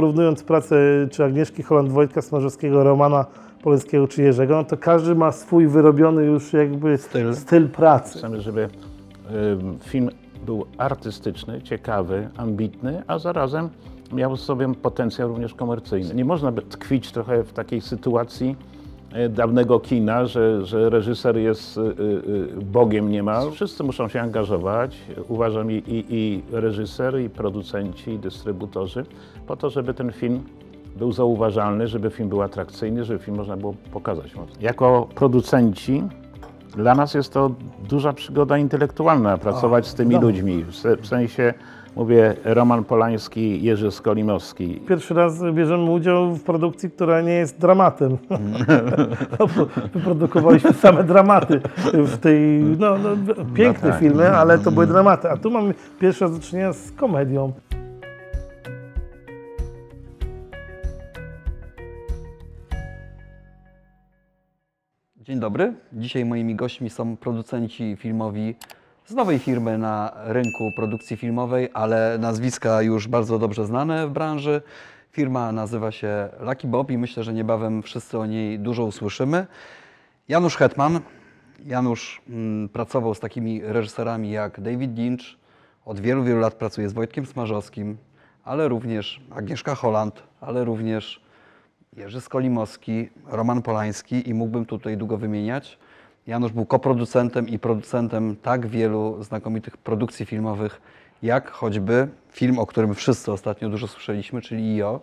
Porównując pracę czy Agnieszki Holland-Wojtka, Smarzowskiego, Romana Poleńskiego czy Jerzego, no to każdy ma swój wyrobiony już jakby Styl. styl pracy. Chcemy, żeby ym, film był artystyczny, ciekawy, ambitny, a zarazem miał w sobie potencjał również komercyjny. Nie można by tkwić trochę w takiej sytuacji dawnego kina, że, że reżyser jest y, y, Bogiem niemal. Wszyscy muszą się angażować, uważam i, i, i reżyser, i producenci, i dystrybutorzy, po to, żeby ten film był zauważalny, żeby film był atrakcyjny, żeby film można było pokazać. Jako producenci dla nas jest to duża przygoda intelektualna, pracować z tymi wiadomo. ludźmi. W sensie, mówię, Roman Polański, Jerzy Skolimowski. Pierwszy raz bierzemy udział w produkcji, która nie jest dramatem. No, Wyprodukowaliśmy same dramaty w tej, no, no piękne tak. filmy, ale to były dramaty. A tu mamy pierwszy raz do czynienia z komedią. Dzień dobry. Dzisiaj moimi gośćmi są producenci filmowi z nowej firmy na rynku produkcji filmowej, ale nazwiska już bardzo dobrze znane w branży. Firma nazywa się Lucky Bob i myślę, że niebawem wszyscy o niej dużo usłyszymy. Janusz Hetman. Janusz mm, pracował z takimi reżyserami jak David Lynch. Od wielu, wielu lat pracuje z Wojtkiem Smarzowskim, ale również Agnieszka Holland, ale również Jerzy Skolimowski, Roman Polański i mógłbym tutaj długo wymieniać. Janusz był koproducentem i producentem tak wielu znakomitych produkcji filmowych, jak choćby film, o którym wszyscy ostatnio dużo słyszeliśmy, czyli IO.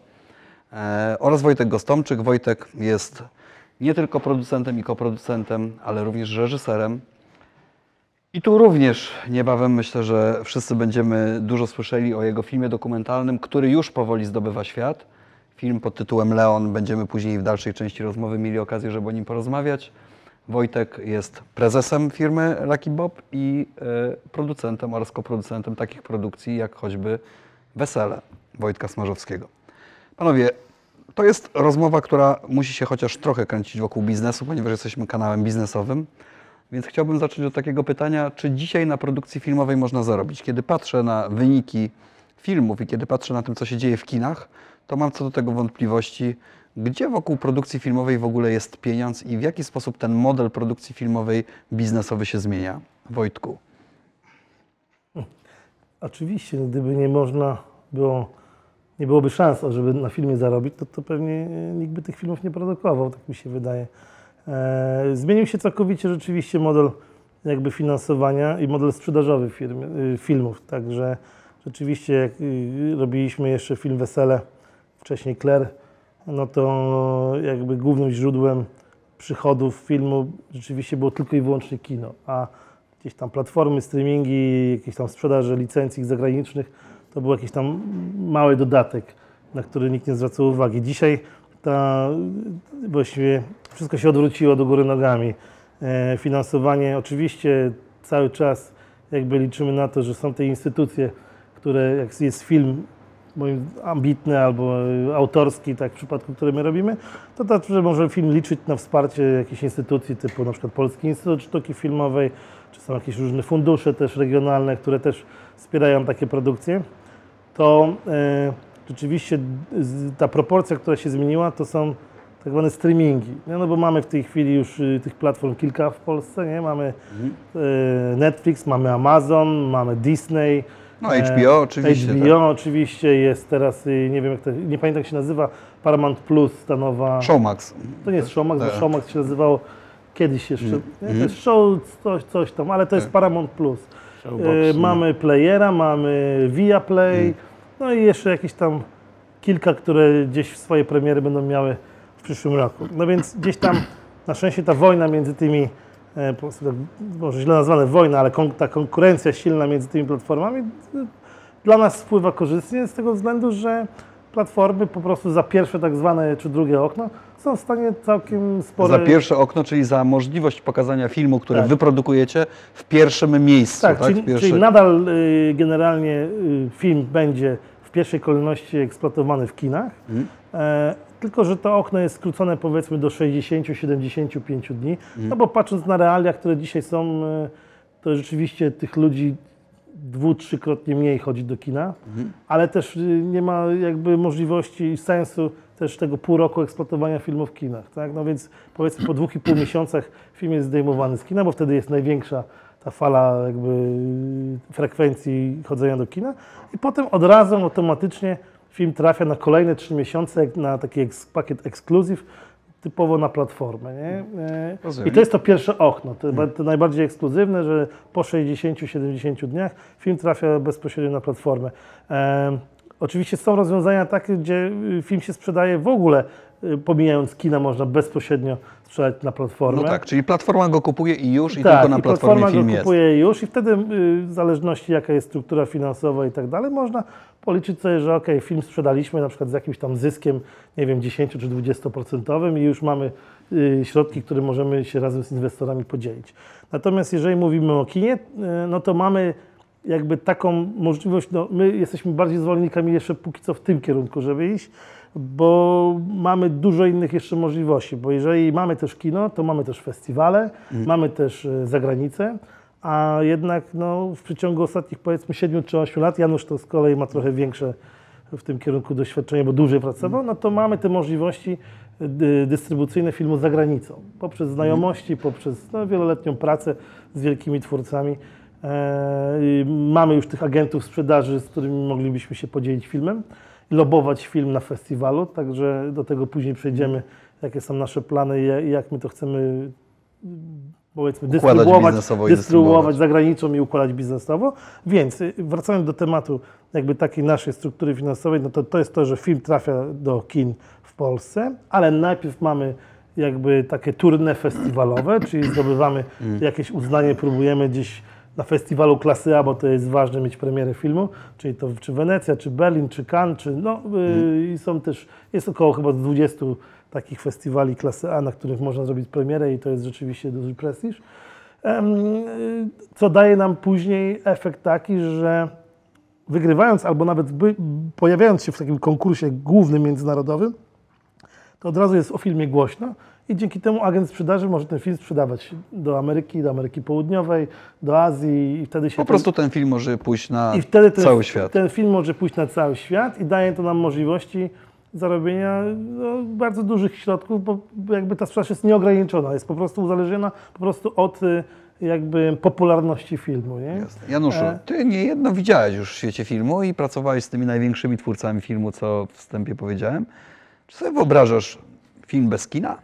E, oraz Wojtek Gostomczyk. Wojtek jest nie tylko producentem i koproducentem, ale również reżyserem. I tu również niebawem myślę, że wszyscy będziemy dużo słyszeli o jego filmie dokumentalnym, który już powoli zdobywa świat. Film pod tytułem Leon. Będziemy później w dalszej części rozmowy mieli okazję, żeby o nim porozmawiać. Wojtek jest prezesem firmy Lucky Bob i e, producentem oraz koproducentem takich produkcji jak choćby Wesele Wojtka Smarzowskiego. Panowie, to jest rozmowa, która musi się chociaż trochę kręcić wokół biznesu, ponieważ jesteśmy kanałem biznesowym. Więc chciałbym zacząć od takiego pytania, czy dzisiaj na produkcji filmowej można zarobić? Kiedy patrzę na wyniki filmów i kiedy patrzę na tym, co się dzieje w kinach, to mam co do tego wątpliwości, gdzie wokół produkcji filmowej w ogóle jest pieniądz i w jaki sposób ten model produkcji filmowej biznesowy się zmienia? Wojtku. Oczywiście, gdyby nie można było, nie byłoby szans, żeby na filmie zarobić, to, to pewnie nikt by tych filmów nie produkował, tak mi się wydaje. E, zmienił się całkowicie rzeczywiście model jakby finansowania i model sprzedażowy firm, y, filmów, także rzeczywiście jak y, robiliśmy jeszcze film Wesele, wcześniej Claire, no to jakby głównym źródłem przychodów filmu rzeczywiście było tylko i wyłącznie kino, a gdzieś tam platformy, streamingi, jakieś tam sprzedaże licencji zagranicznych, to był jakiś tam mały dodatek, na który nikt nie zwracał uwagi. Dzisiaj ta, właściwie wszystko się odwróciło do góry nogami. E, finansowanie oczywiście cały czas jakby liczymy na to, że są te instytucje, które jak jest film ambitny albo e, autorski, tak w przypadku, który my robimy, to także może film liczyć na wsparcie jakichś instytucji typu na przykład Polski Instytut Sztuki Filmowej, czy są jakieś różne fundusze też regionalne, które też wspierają takie produkcje, to e, rzeczywiście ta proporcja, która się zmieniła, to są tak zwane streamingi. Nie? No bo mamy w tej chwili już y, tych platform kilka w Polsce, nie? Mamy e, Netflix, mamy Amazon, mamy Disney. No, e, HBO oczywiście, HBO oczywiście jest teraz, y, nie wiem jak to, nie pamiętam jak się nazywa, Paramount Plus, ta nowa... Showmax. To nie jest Showmax, bo Tak. Showmax się nazywało kiedyś jeszcze. Mm. Nie? To jest show, coś, coś tam, ale to jest Paramount Plus. Showbox, E, no. mamy Playera, mamy Viaplay, Mm. no i jeszcze jakieś tam kilka, które gdzieś swoje premiery będą miały w przyszłym roku. No więc gdzieś tam na szczęście ta wojna między tymi, e, tak, może źle nazwane wojna, ale ta konkurencja silna między tymi platformami e, dla nas wpływa korzystnie z tego względu, że platformy po prostu za pierwsze tak zwane czy drugie okno są w stanie całkiem spore... Za pierwsze okno, czyli za możliwość pokazania filmu, który Tak. wyprodukujecie w pierwszym miejscu. Tak, Tak, czyli, pierwszy... czyli nadal y, generalnie y, film będzie w pierwszej kolejności eksploatowany w kinach, Mhm. E, tylko że to okno jest skrócone powiedzmy do 60-75 dni, Mhm. no bo patrząc na realia, które dzisiaj są, y, to rzeczywiście tych ludzi dwu, trzykrotnie mniej chodzić do kina, ale też y, nie ma jakby możliwości i sensu też tego pół roku eksploatowania filmu w kinach, tak? No więc powiedzmy po dwóch i pół miesiącach film jest zdejmowany z kina, bo wtedy jest największa ta fala jakby y, frekwencji chodzenia do kina i potem od razu automatycznie film trafia na kolejne trzy miesiące na taki eks, pakiet ekskluzyw typowo na platformę, nie? I to jest to pierwsze okno, to, to najbardziej ekskluzywne, że po 60-70 dniach film trafia bezpośrednio na platformę. E, oczywiście są rozwiązania takie, gdzie y, film się sprzedaje w ogóle, y, pomijając kina, można bezpośrednio sprzedać na platformę. No tak, czyli platforma go kupuje i już i Tak, tylko na i platformie platforma film go jest. kupuje już i wtedy y, w zależności jaka jest struktura finansowa i tak dalej, można policzyć sobie, że ok, film sprzedaliśmy na przykład z jakimś tam zyskiem, nie wiem, 10 czy 20% i już mamy y, środki, które możemy się razem z inwestorami podzielić. Natomiast jeżeli mówimy o kinie, y, no to mamy jakby taką możliwość, no my jesteśmy bardziej zwolennikami jeszcze póki co w tym kierunku, żeby iść, bo mamy dużo innych jeszcze możliwości, bo jeżeli mamy też kino, to mamy też festiwale, mamy też e, zagranicę, a jednak no, w przeciągu ostatnich powiedzmy 7 czy 8 lat, Janusz to z kolei ma trochę większe w tym kierunku doświadczenie, bo dłużej pracował, no to mamy te możliwości dy- dystrybucyjne filmu za granicą, poprzez znajomości, poprzez no, wieloletnią pracę z wielkimi twórcami. E, mamy już tych agentów sprzedaży, z którymi moglibyśmy się podzielić filmem, lobować film na festiwalu, także do tego później przejdziemy, jakie są nasze plany i ja- i jak my to chcemy mm, powiedzmy dystrybuować, dystrybuować dystrybuować. za granicą i układać biznesowo. Więc y, wracając do tematu jakby takiej naszej struktury finansowej, no to to jest to, że film trafia do kin w Polsce, ale najpierw mamy jakby takie tournée festiwalowe, czyli zdobywamy jakieś uznanie, próbujemy gdzieś na festiwalu klasy A, bo to jest ważne mieć premierę filmu, czyli to czy Wenecja, czy Berlin, czy Cannes, czy no y, i są też, jest około chyba 20 takich festiwali klasy A, na których można zrobić premierę i to jest rzeczywiście duży prestiż. Co daje nam później efekt taki, że wygrywając albo nawet pojawiając się w takim konkursie głównym międzynarodowym, to od razu jest o filmie głośno i dzięki temu agent sprzedaży może ten film sprzedawać do Ameryki, do Ameryki Południowej, do Azji i wtedy się Po prostu ten film może pójść na i wtedy ten, cały świat. ten film może pójść na cały świat i daje to nam możliwości zarobienia no, bardzo dużych środków, bo jakby ta sprzedaż jest nieograniczona, jest po prostu uzależniona po prostu od y, jakby popularności filmu. Nie? Jasne. Januszu, E. ty niejedno widziałeś już w świecie filmu i pracowałeś z tymi największymi twórcami filmu, co w wstępie powiedziałem. Czy sobie wyobrażasz film bez kina?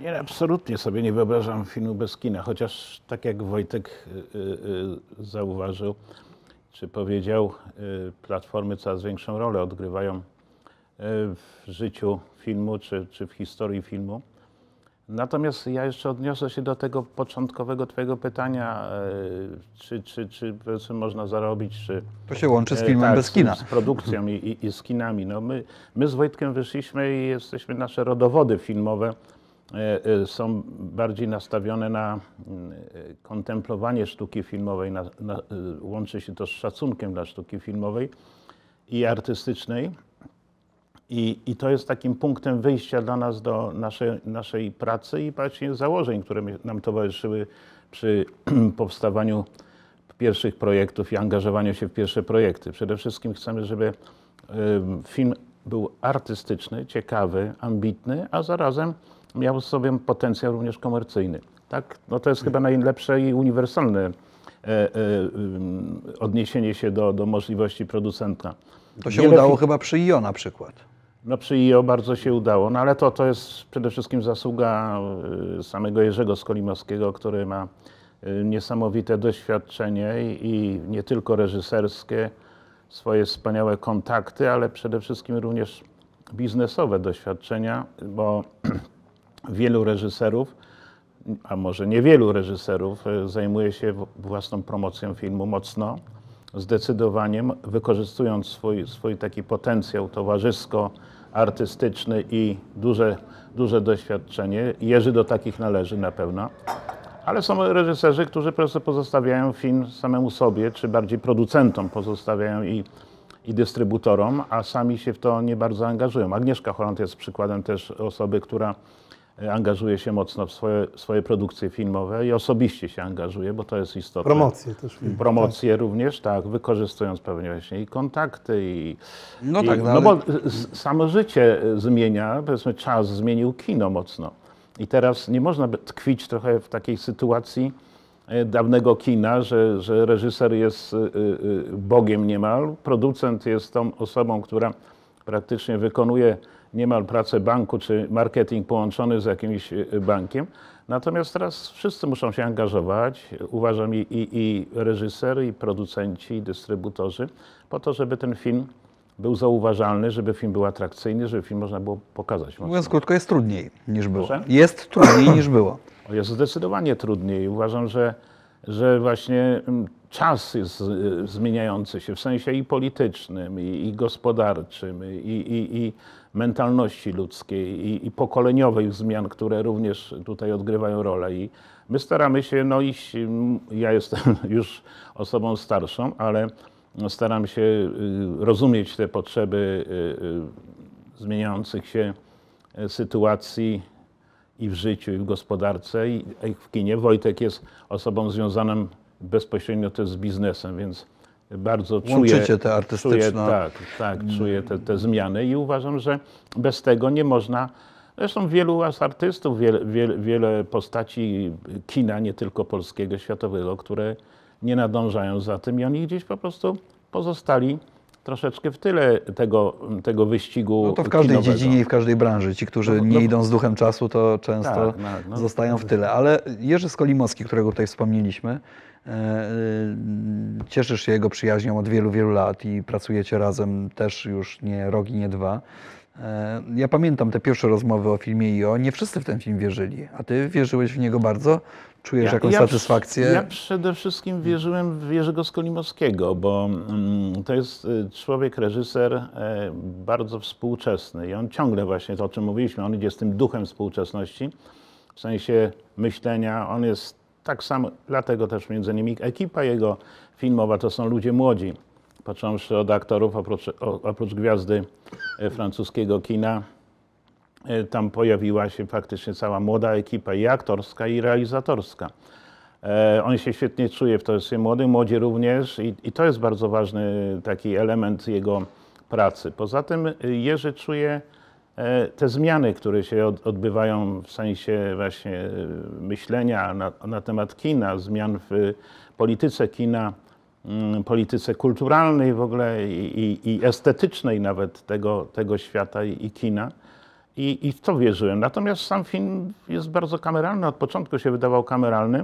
Nie, absolutnie sobie nie wyobrażam filmu bez kina, chociaż tak jak Wojtek y, y, y, zauważył, czy powiedział, y, platformy coraz większą rolę odgrywają w życiu filmu, czy, czy w historii filmu. Natomiast ja jeszcze odniosę się do tego początkowego Twojego pytania, y, czy, czy, czy powiedzmy można zarobić, czy To się łączy z E, filmem tak, bez z- kina. Z, produkcją i, i, i z kinami. No my, my z Wojtkiem wyszliśmy i jesteśmy, nasze rodowody filmowe e, e, są bardziej nastawione na mm, e, kontemplowanie sztuki filmowej, na, na, e, łączy się to z szacunkiem dla sztuki filmowej i artystycznej. I, I to jest takim punktem wyjścia dla nas do naszej, naszej pracy i właśnie założeń, które nam towarzyszyły przy powstawaniu pierwszych projektów i angażowaniu się w pierwsze projekty. Przede wszystkim chcemy, żeby film był artystyczny, ciekawy, ambitny, a zarazem miał w sobie potencjał również komercyjny. Tak? No to jest chyba najlepsze i uniwersalne e, e, odniesienie się do, do możliwości producenta. To się Wiele udało chyba przy IO na przykład. No przy IO bardzo się udało, no ale to, to jest przede wszystkim zasługa y, samego Jerzego Skolimowskiego, który ma y, niesamowite doświadczenie i, nie tylko reżyserskie, swoje wspaniałe kontakty, ale przede wszystkim również biznesowe doświadczenia, bo wielu reżyserów, a może niewielu reżyserów, y, zajmuje się własną promocją filmu mocno, zdecydowaniem, wykorzystując swój, swój taki potencjał towarzysko-artystyczny i duże, duże doświadczenie. Jerzy do takich należy na pewno. Ale są reżyserzy, którzy po prostu pozostawiają film samemu sobie, czy bardziej producentom pozostawiają i, i dystrybutorom, a sami się w to nie bardzo angażują. Agnieszka Holland jest przykładem też osoby, która angażuje się mocno w swoje, swoje produkcje filmowe i osobiście się angażuje, bo to jest istotne. Promocje też. filmu. Promocje również, tak, wykorzystując pewnie właśnie i kontakty i... No i, tak, no no ale- bo samo życie zmienia, powiedzmy czas zmienił kino mocno. I teraz nie można tkwić trochę w takiej sytuacji e, dawnego kina, że, że reżyser jest Bogiem niemal, producent jest tą osobą, która praktycznie wykonuje niemal pracę banku czy marketing połączony z jakimś y, bankiem. Natomiast teraz wszyscy muszą się angażować, uważam i, i, i reżyser, i producenci, i dystrybutorzy, po to, żeby ten film był zauważalny, żeby film był atrakcyjny, żeby film można było pokazać. Mówiąc krótko, jest trudniej niż było. Proszę? Jest trudniej niż było. Jest zdecydowanie trudniej. Uważam, że, że właśnie mm, czas jest y, zmieniający się w sensie i politycznym, i, i gospodarczym, i, i, i mentalności ludzkiej, i, i pokoleniowych zmian, które również tutaj odgrywają rolę. I my staramy się, no iść, ja jestem już osobą starszą, ale staram się y, rozumieć te potrzeby y, y, zmieniających się sytuacji i w życiu, i w gospodarce, i w kinie. Wojtek jest osobą związaną bezpośrednio też z biznesem, więc bardzo czuję, Łączycie te artystyczne- czuję, tak, tak, czuję te, te zmiany i uważam, że bez tego nie można. Zresztą wielu was artystów, wiele, wiele, wiele postaci kina, nie tylko polskiego, światowego, które nie nadążają za tym i oni gdzieś po prostu pozostali troszeczkę w tyle tego, tego wyścigu No to w każdej kinowego. dziedzinie i w każdej branży. Ci, którzy No, nie no- idą z duchem czasu, to często Tak, no, no. zostają w tyle. Ale Jerzy Skolimowski, którego tutaj wspomnieliśmy, cieszysz się jego przyjaźnią od wielu, wielu lat i pracujecie razem też już nie rok i nie dwa. E, Ja pamiętam te pierwsze rozmowy o filmie IO. Nie wszyscy w ten film wierzyli, a ty wierzyłeś w niego bardzo? Czujesz jakąś ja, satysfakcję? Ja przede wszystkim wierzyłem w Jerzego Skolimowskiego, bo mm, to jest y, człowiek, reżyser e, bardzo współczesny i on ciągle właśnie to, o czym mówiliśmy, on idzie z tym duchem współczesności, w sensie myślenia, on jest tak samo, dlatego też między innymi ekipa jego filmowa to są ludzie młodzi, począwszy od aktorów, oprócz, oprócz gwiazdy e, francuskiego kina, E, tam pojawiła się faktycznie cała młoda ekipa i aktorska, i realizatorska. E, On się świetnie czuje w to, jest młody, młodzi również i, i to jest bardzo ważny taki element jego pracy. Poza tym Jerzy czuje te zmiany, które się od, odbywają w sensie właśnie y, myślenia na, na temat kina, zmian w polityce kina, mm, polityce kulturalnej w ogóle i, i, i estetycznej nawet tego, tego świata i, i kina. I, I w to wierzyłem. Natomiast sam film jest bardzo kameralny, od początku się wydawał kameralny.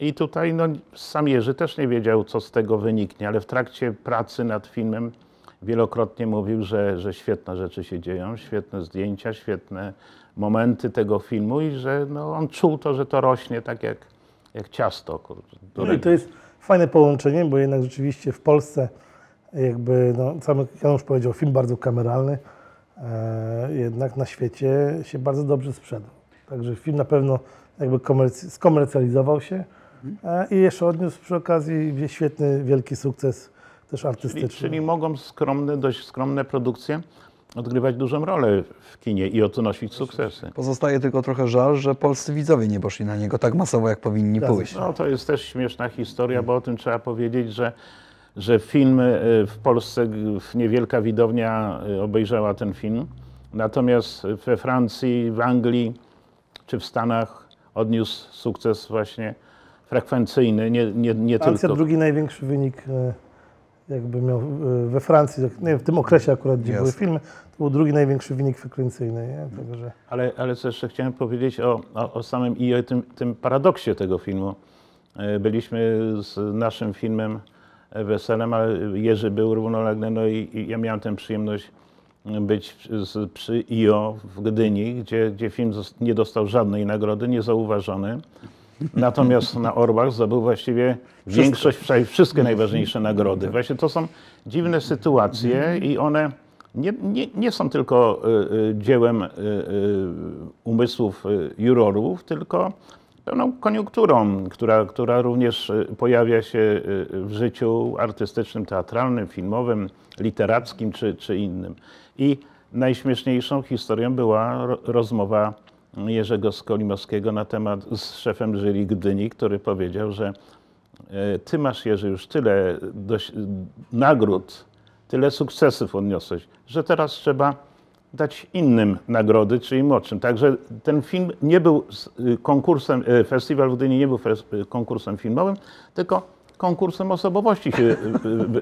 I tutaj no, sam Jerzy też nie wiedział, co z tego wyniknie, ale w trakcie pracy nad filmem wielokrotnie mówił, że, że świetne rzeczy się dzieją, świetne zdjęcia, świetne momenty tego filmu i że no, on czuł to, że to rośnie tak jak, jak ciasto. No i to jest fajne połączenie, bo jednak rzeczywiście w Polsce jakby, no, sam Janusz powiedział, film bardzo kameralny, e, jednak na świecie się bardzo dobrze sprzedał. Także film na pewno jakby komerc- skomercjalizował się e, i jeszcze odniósł przy okazji świetny, wielki sukces też Czyli, artystyczny. czyli mogą skromne, dość skromne produkcje odgrywać dużą rolę w kinie i odnosić sukcesy. Pozostaje tylko trochę żal, że polscy widzowie nie poszli na niego tak masowo, jak powinni Zgadza pójść. No to jest też śmieszna historia, bo o tym trzeba powiedzieć, że, że film y, w Polsce, niewielka widownia y, obejrzała ten film, natomiast we Francji, w Anglii czy w Stanach odniósł sukces właśnie frekwencyjny, nie, nie, nie Francja tylko... drugi największy wynik e, jakby miał e, we Francji, nie w tym okresie akurat, gdzie Jasne. były filmy, to był drugi największy wynik frekwencyjny. Nie? Także Ale, ale co jeszcze chciałem powiedzieć o, o, o samym i o tym, tym paradoksie tego filmu. E, Byliśmy z naszym filmem Weselem, ale Jerzy był równolegle, no i, i ja miałem tę przyjemność być z, przy IO w Gdyni, gdzie, gdzie film nie dostał żadnej nagrody, niezauważony. Natomiast na Orbach zdobył właściwie większość, prawie wszystkie najważniejsze nagrody. Właśnie to są dziwne sytuacje i one nie, nie, nie są tylko y, y, dziełem y, y, umysłów y, jurorów, tylko pewną koniunkturą, która, która również pojawia się w życiu artystycznym, teatralnym, filmowym, literackim czy, czy innym. I najśmieszniejszą historią była ro- rozmowa Jerzego Skolimowskiego na temat z szefem jury Gdyni, który powiedział, że e, ty masz Jerzy już tyle doś- nagród, tyle sukcesów odniosłeś, że teraz trzeba dać innym nagrody, czyli młodszym. Także ten film nie był y, konkursem, y, festiwal w Gdyni nie był y, konkursem filmowym, tylko konkursem osobowości się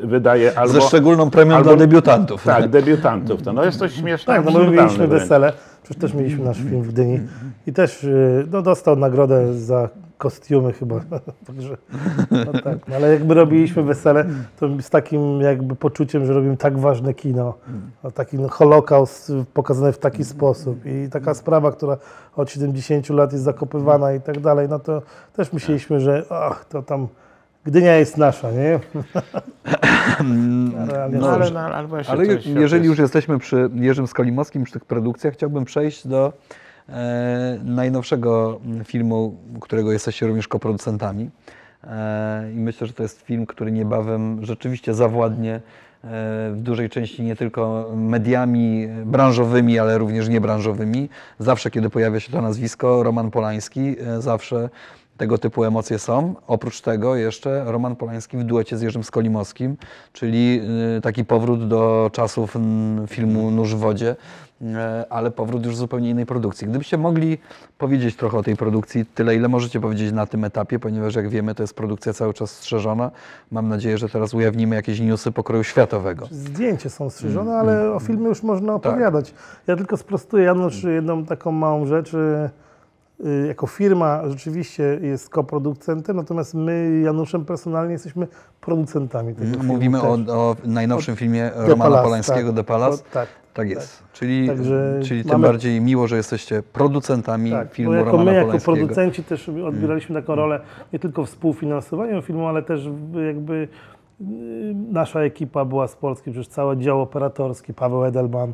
wydaje. Albo, Ze szczególną premią albo- dla debiutantów. Tak, debiutantów. To no jest to śmieszne, Tak, no my mieliśmy wręcz. wesele, przecież też mieliśmy nasz film w Gdyni i też y, no, dostał nagrodę za kostiumy chyba, także no tak, no, ale jakby robiliśmy wesele, to z takim jakby poczuciem, że robimy tak ważne kino, no, taki no, holokaust pokazany w taki sposób i taka sprawa, która od 70 lat jest zakopywana i tak dalej, no to też myśleliśmy, że ach, to tam Gdynia jest nasza, nie? A realnie No, ale, no, ale właśnie Ale jeżeli już jesteśmy przy Jerzym Skolimowskim, przy tych produkcjach, chciałbym przejść do e, najnowszego filmu, którego jesteście również koproducentami. E, I myślę, że to jest film, który niebawem rzeczywiście zawładnie e, w dużej części nie tylko mediami branżowymi, ale również niebranżowymi. Zawsze, kiedy pojawia się to nazwisko, Roman Polański, e, zawsze tego typu emocje są. Oprócz tego jeszcze Roman Polański w duecie z Jerzym Skolimowskim, czyli y, taki powrót do czasów mm, filmu Nóż w wodzie, e, ale powrót już z zupełnie innej produkcji. Gdybyście mogli powiedzieć trochę o tej produkcji, tyle ile możecie powiedzieć na tym etapie, ponieważ jak wiemy, to jest produkcja cały czas strzeżona. Mam nadzieję, że teraz ujawnimy jakieś newsy pokroju światowego. Zdjęcie są strzyżone, ale o filmie już można Tak. opowiadać. Ja tylko sprostuję, Janusz, jedną taką małą rzecz. Y, Jako firma rzeczywiście jest koproducentem, natomiast my, Januszem, personalnie jesteśmy producentami tego filmu Mówimy o, o najnowszym filmie Romana Palace, Polańskiego, tak. The Palace. O, tak. Tak jest. Czyli, Także czyli tym mamy- bardziej miło, że jesteście producentami Tak, filmu jako Romana my, jako Polańskiego. producenci też odbieraliśmy taką rolę nie tylko w współfinansowaniu filmu, ale też jakby y, nasza ekipa była z Polski, przecież cały dział operatorski, Paweł Edelman,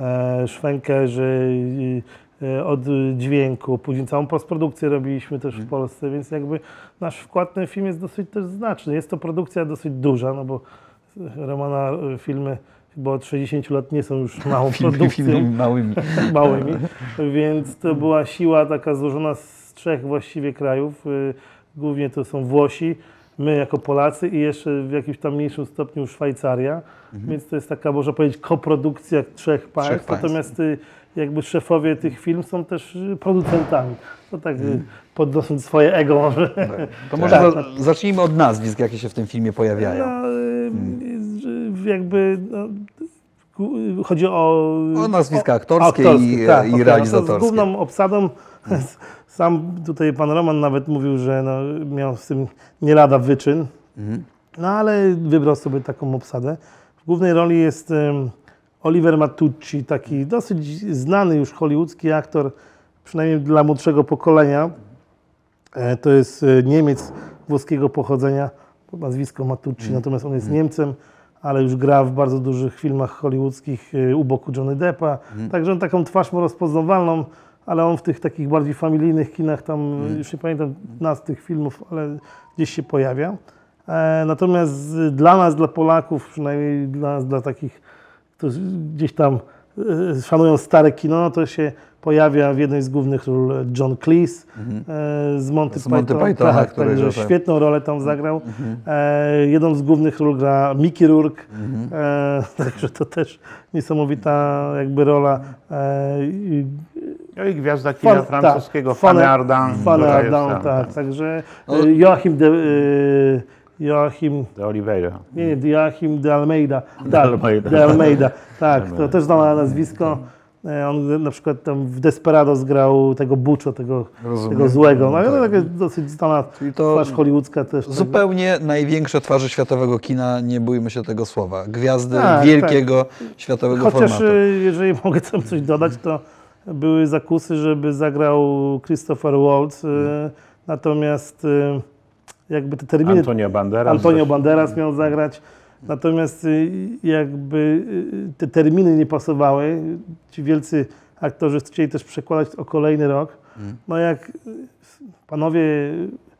e, szwękerzy y, y, od dźwięku, później całą postprodukcję robiliśmy też w Polsce, więc jakby nasz wkład w ten film jest dosyć też znaczny. Jest to produkcja dosyć duża, no bo Romana y, filmy chyba od 60 lat nie są już małą produkcją małymi. małymi, więc to była siła taka złożona z trzech właściwie krajów. Y, Głównie to są Włosi, my jako Polacy i jeszcze w jakimś tam mniejszym stopniu Szwajcaria, więc to jest taka, można powiedzieć, koprodukcja trzech państw, państw. natomiast y, jakby szefowie tych film są też y, producentami. To tak y, podnosząc swoje ego może. To może Tak. za, zacznijmy od nazwisk, jakie się w tym filmie pojawiają. No, y, y, jakby no, chodzi o... O nazwiska o- aktorskie i- tak, i realizatorskie. Z główną obsadą, sam tutaj pan Roman nawet mówił, że no, miał z tym nie lada wyczyn, no ale wybrał sobie taką obsadę. W głównej roli jest Oliver Matucci, taki dosyć znany już hollywoodzki aktor, przynajmniej dla młodszego pokolenia. E, To jest e, Niemiec włoskiego pochodzenia, nazwisko Matucci, natomiast on jest Niemcem, ale już gra w bardzo dużych filmach hollywoodzkich e, u boku Johnny Deppa. Także on taką twarz ma rozpoznawalną, ale on w tych takich bardziej familijnych kinach, tam już nie pamiętam nazw tych filmów, ale gdzieś się pojawia. Natomiast dla nas, dla Polaków, przynajmniej dla nas, dla takich, którzy gdzieś tam e, szanują stare kino, no to się pojawia w jednej z głównych ról John Cleese e, z Monty, Z Monty Python. Pythona, tak, który także że tak. świetną rolę tam zagrał. E, jedną z głównych ról gra Mickey Rourke, e, także to też niesamowita jakby rola. E, i- No i gwiazda kina Fan- francuskiego, tak, Fanny Ardant. Fanny Ardant, tam, tak, także No. e, Joachim de, e, Joachim, De Oliveira. nie, nie, Joachim de Almeida. De Almeida. De Almeida, tak, to też znane nazwisko. E, On na przykład tam w Desperados grał tego Buczo, tego, Rozumiem. tego złego. No to Tak. takie dosyć znana to twarz hollywoodzka też. tak. Zupełnie największe twarze światowego kina, nie bójmy się tego słowa. Gwiazdy Tak, wielkiego światowego Chociaż formatu. e, jeżeli mogę tam coś dodać, to były zakusy, żeby zagrał Christopher Waltz, e, natomiast e, jakby te terminy... Antonio Banderas. Antonio. Banderas miał zagrać, natomiast y, jakby y, te terminy nie pasowały. Ci wielcy aktorzy chcieli też przekładać o kolejny rok. No jak y, panowie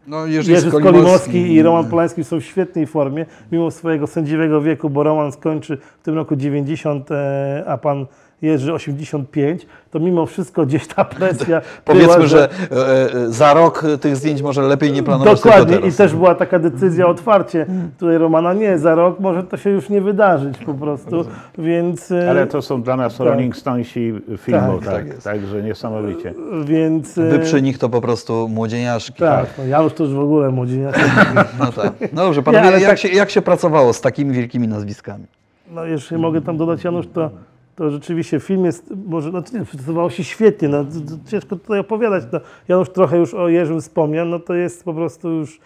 No, Jerzy, Jerzy Skolimowski Skolimowski i Roman Polański są w świetnej formie, mimo swojego sędziwego wieku, bo Roman skończy w tym roku 90, e, a pan Jerzy 85, to mimo wszystko gdzieś ta presja Powiedzmy, była, że e, e, za rok tych zdjęć może lepiej nie planować Dokładnie i też była taka decyzja otwarcie tutaj Romana, nie, za rok może to się już nie wydarzyć po prostu, więc... e, Ale to są dla nas Rolling Stonesi filmu, Tak, tak, tak jest. także niesamowicie. Więc... Wy przy nich to po prostu młodzieniaszki. Tak, no ja już to już w ogóle młodzieniacy. No tak. No dobrze, panowie, jak, tak- się, jak się pracowało z takimi wielkimi nazwiskami? No jeszcze mogę tam dodać, Janusz, to, to rzeczywiście film jest, może, znaczy nie, pracowało się świetnie, no, ciężko tutaj opowiadać, no, Janusz trochę już o Jerzym wspomniał, no to jest po prostu już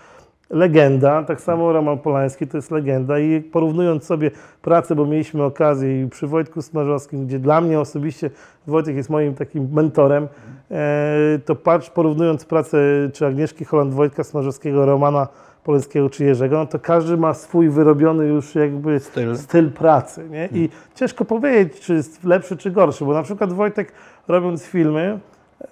legenda, tak samo Roman Polański to jest legenda i porównując sobie pracę, bo mieliśmy okazję i przy Wojtku Smarzowskim, gdzie dla mnie osobiście Wojtek jest moim takim mentorem, e, to patrz, porównując pracę czy Agnieszki Holland, Wojtka Smarzowskiego, Romana Polańskiego czy Jerzego, no to każdy ma swój wyrobiony już jakby Styl. styl pracy. Nie? I ciężko powiedzieć, czy jest lepszy, czy gorszy, bo na przykład Wojtek robiąc filmy,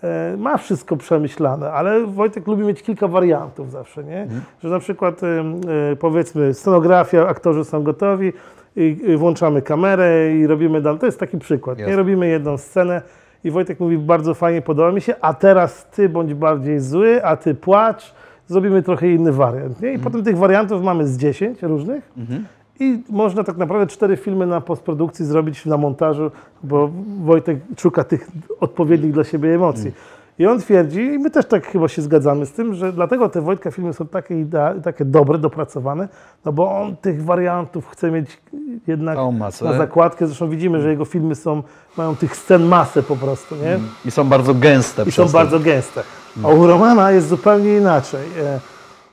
e, ma wszystko przemyślane, ale Wojtek lubi mieć kilka wariantów zawsze, nie? Że na przykład e, powiedzmy scenografia, aktorzy są gotowi i włączamy kamerę i robimy dan. To jest taki przykład. Nie robimy jedną scenę i Wojtek mówi bardzo fajnie, podoba mi się, a teraz ty bądź bardziej zły, a ty płacz, zrobimy trochę inny wariant. Nie? I potem tych wariantów mamy z 10 różnych. I można tak naprawdę cztery filmy na postprodukcji zrobić na montażu, bo Wojtek szuka tych odpowiednich dla siebie emocji. I on twierdzi, i my też tak chyba się zgadzamy z tym, że dlatego te Wojtka filmy są takie, idea, takie dobre, dopracowane, no bo on tych wariantów chce mieć jednak masę. na zakładkę. Zresztą widzimy, że jego filmy są, mają tych scen masę po prostu, nie? I są bardzo gęste. I są to. bardzo gęste. A u Romana jest zupełnie inaczej. E,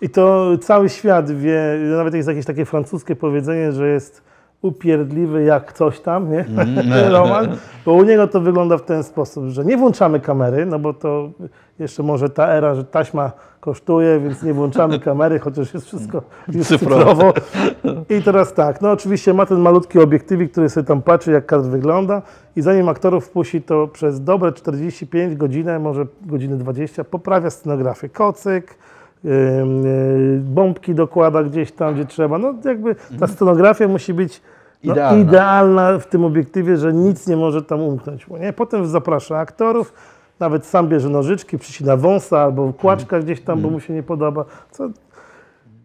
I to cały świat wie, nawet jest jakieś takie francuskie powiedzenie, że jest upierdliwy jak coś tam, nie? Roman, bo u niego to wygląda w ten sposób, że nie włączamy kamery, no bo to jeszcze może ta era, że taśma kosztuje, więc nie włączamy kamery, chociaż jest wszystko już cyfrowo. I teraz tak, no oczywiście ma ten malutki obiektywik, który sobie tam patrzy, jak kadr wygląda i zanim aktorów wpuści, to przez dobre 45 godziny, może godziny 20, poprawia scenografię. Kocyk, bombki dokłada gdzieś tam, gdzie trzeba. No jakby ta scenografia musi być no, Idealna. idealna w tym obiektywie, że nic nie może tam umknąć. Nie? Potem zaprasza aktorów, nawet sam bierze nożyczki, przycina wąsa albo kłaczka gdzieś tam, bo mu się nie podoba. Co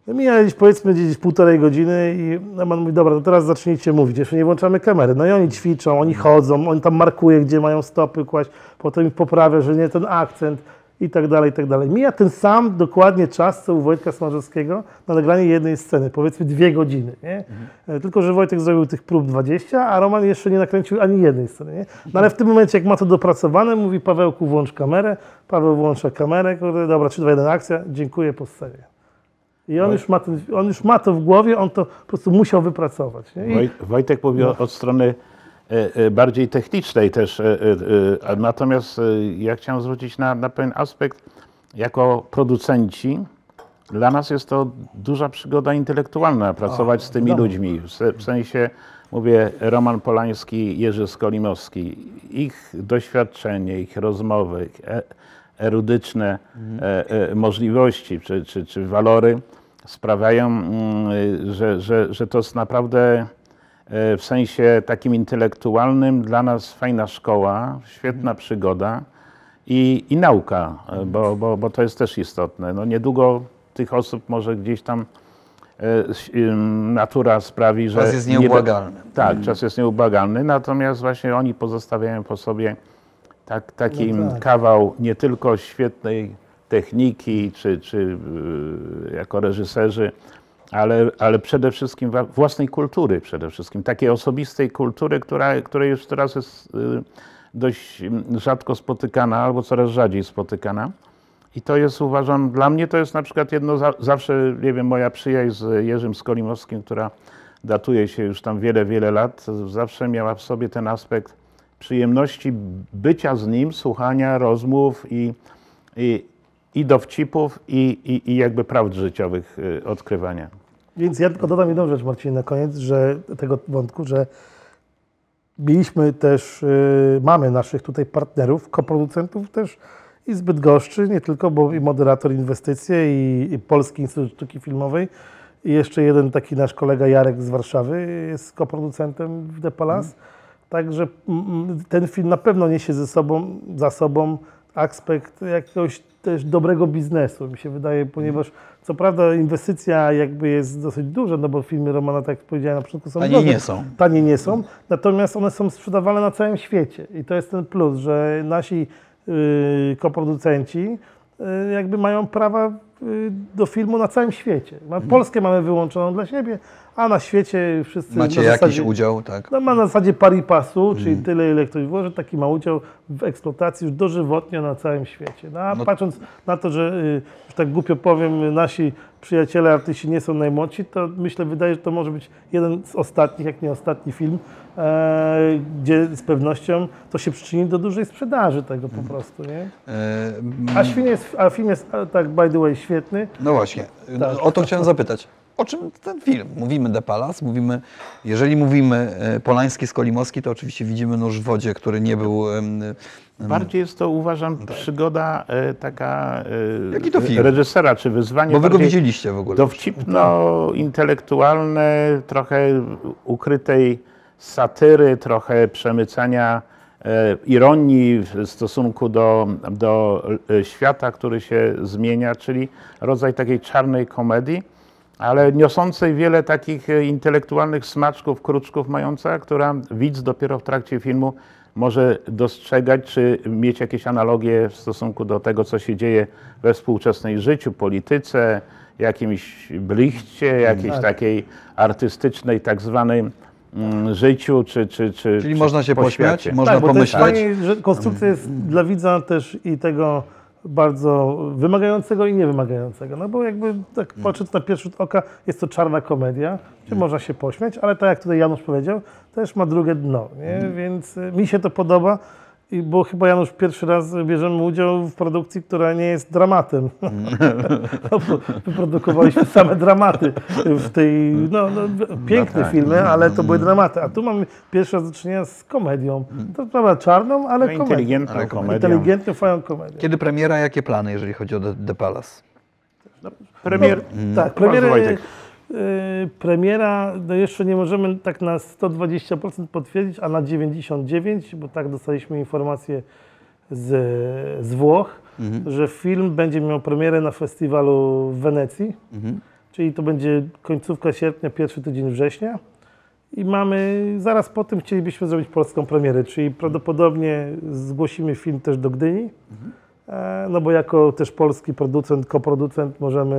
no Mija gdzieś powiedzmy gdzieś półtorej godziny i Roman mówi, dobra, to teraz zacznijcie mówić, jeszcze nie włączamy kamery. No i oni ćwiczą, oni chodzą, on tam markuje, gdzie mają stopy kłaść, potem ich poprawia, że nie ten akcent i tak dalej, i tak dalej. Mija ten sam dokładnie czas, co u Wojtka Smarzowskiego na nagranie jednej sceny, powiedzmy dwie godziny, nie? E, Tylko, że Wojtek zrobił tych prób 20, a Roman jeszcze nie nakręcił ani jednej sceny, nie? No ale w tym momencie, jak ma to dopracowane, mówi Pawełku, włącz kamerę, Paweł włącza kamerę, kurde, dobra, 3, 2, 1, akcja, dziękuję, po scenie. I on już, ma ten, on już ma to w głowie, on to po prostu musiał wypracować. I, Woj, Wojtek mówi No. od strony bardziej technicznej też, e, e, e, natomiast e, ja chciałem zwrócić na, na pewien aspekt. Jako producenci, dla nas jest to duża przygoda intelektualna, pracować z tymi ludźmi. W, se, w sensie, mówię, Roman Polański, Jerzy Skolimowski, ich doświadczenie, ich rozmowy, ich e, erudyczne e, e, możliwości czy, czy, czy walory sprawiają, mm, że, że, że to jest naprawdę e, w sensie takim intelektualnym dla nas fajna szkoła, świetna przygoda i, i nauka, e, bo, bo, bo to jest też istotne. No niedługo tych osób może gdzieś tam e, natura sprawi, że... Czas jest nie nieubłagalny. tak, czas jest nieubłagalny, natomiast właśnie oni pozostawiają po sobie tak, taki No tak. kawał nie tylko świetnej techniki, czy, czy y, jako reżyserzy, ale, ale przede wszystkim własnej kultury, przede wszystkim takiej osobistej kultury, która, która już teraz jest y, dość mm, rzadko spotykana albo coraz rzadziej spotykana. I to jest, uważam, dla mnie to jest na przykład jedno, za, zawsze, nie wiem, moja przyjaźń z Jerzym Skolimowskim, która datuje się już tam wiele, wiele lat, zawsze miała w sobie ten aspekt przyjemności bycia z nim, słuchania rozmów i, i, i dowcipów, i, i, i jakby prawd życiowych y, odkrywania. Więc ja tylko dodam jedną rzecz, Marcin, na koniec, że tego wątku, że mieliśmy też, y, mamy naszych tutaj partnerów, koproducentów też i z Bydgoszczy, nie tylko, bo i moderator inwestycje i, i Polski Instytut Sztuki Filmowej i jeszcze jeden taki nasz kolega Jarek z Warszawy jest koproducentem w The Palace. Także mm, ten film na pewno niesie ze sobą, za sobą aspekt jakiegoś też dobrego biznesu, mi się wydaje, ponieważ co prawda inwestycja jakby jest dosyć duża, no bo filmy Romana, tak jak powiedziałem na początku, są Tanie nie są. Tanie nie są, natomiast one są sprzedawane na całym świecie i to jest ten plus, że nasi yy, koproducenci yy, jakby mają prawa yy, do filmu na całym świecie. Mhm. Polskę mamy wyłączoną dla siebie, a na świecie wszyscy Macie jakiś zasadzie, udział, tak? no, ma na zasadzie pari passu, czyli Mhm. tyle, ile ktoś włoży, taki ma udział w eksploatacji już dożywotnio na całym świecie. No, a No- patrząc na to, że, y, że tak głupio powiem, nasi przyjaciele artyści nie są najmłodsi, to myślę, wydaje, że to może być jeden z ostatnich, jak nie ostatni film, e, gdzie z pewnością to się przyczyni do dużej sprzedaży tego Mhm. po prostu, nie? E, A film jest, a film jest tak by the way świetny. No właśnie, Tak. o to chciałem zapytać. O czym ten film? Mówimy De Palace, mówimy, jeżeli mówimy e, Polański, Skolimowski, to oczywiście widzimy nóż w wodzie, który nie był... Bardziej jest to, uważam, przygoda e, taka e, reżysera, czy wyzwanie. Bo wy go widzieliście w ogóle. Dowcipno-intelektualne, trochę ukrytej satyry, trochę przemycania ironii w stosunku do, do świata, który się zmienia, czyli rodzaj takiej czarnej komedii, ale niosącej wiele takich e, intelektualnych smaczków, kruczków mająca, która widz dopiero w trakcie filmu może dostrzegać, czy mieć jakieś analogie w stosunku do tego, co się dzieje we współczesnej życiu, polityce, jakimś blichcie, jakiejś Tak. takiej artystycznej tak zwanej mm, życiu, czy, czy, czy Czyli czy można się pośmiać, poświacie. można tak, bo to jest pomyśleć. fajnie, że konstrukcja jest dla widza też i tego bardzo wymagającego i niewymagającego. No bo jakby tak patrząc na pierwszy rzut oka, jest to czarna komedia, gdzie można się pośmiać, ale tak jak tutaj Janusz powiedział, też ma drugie dno, nie? więc y, mi się to podoba. I bo chyba Janusz pierwszy raz bierzemy udział w produkcji, która nie jest dramatem. No Wyprodukowaliśmy same dramaty w tej, no, no piękne tak. filmy, ale to były dramaty. A tu mamy pierwszy raz do czynienia z komedią. To prawda czarną, ale No, komedią. inteligentną Ale komedią. Inteligentną, fajną komedię. Kiedy premiera, jakie plany, jeżeli chodzi o De, De Palace? Premier, Tak, Bardzo premiera, Wojtek. Y, premiera no jeszcze nie możemy tak na 120% potwierdzić, a na 99%, bo tak dostaliśmy informację z, z Włoch, że film będzie miał premierę na festiwalu w Wenecji, czyli to będzie końcówka sierpnia, pierwszy tydzień września. I mamy, zaraz po tym chcielibyśmy zrobić polską premierę, czyli prawdopodobnie zgłosimy film też do Gdyni. E, No bo jako też polski producent, koproducent możemy,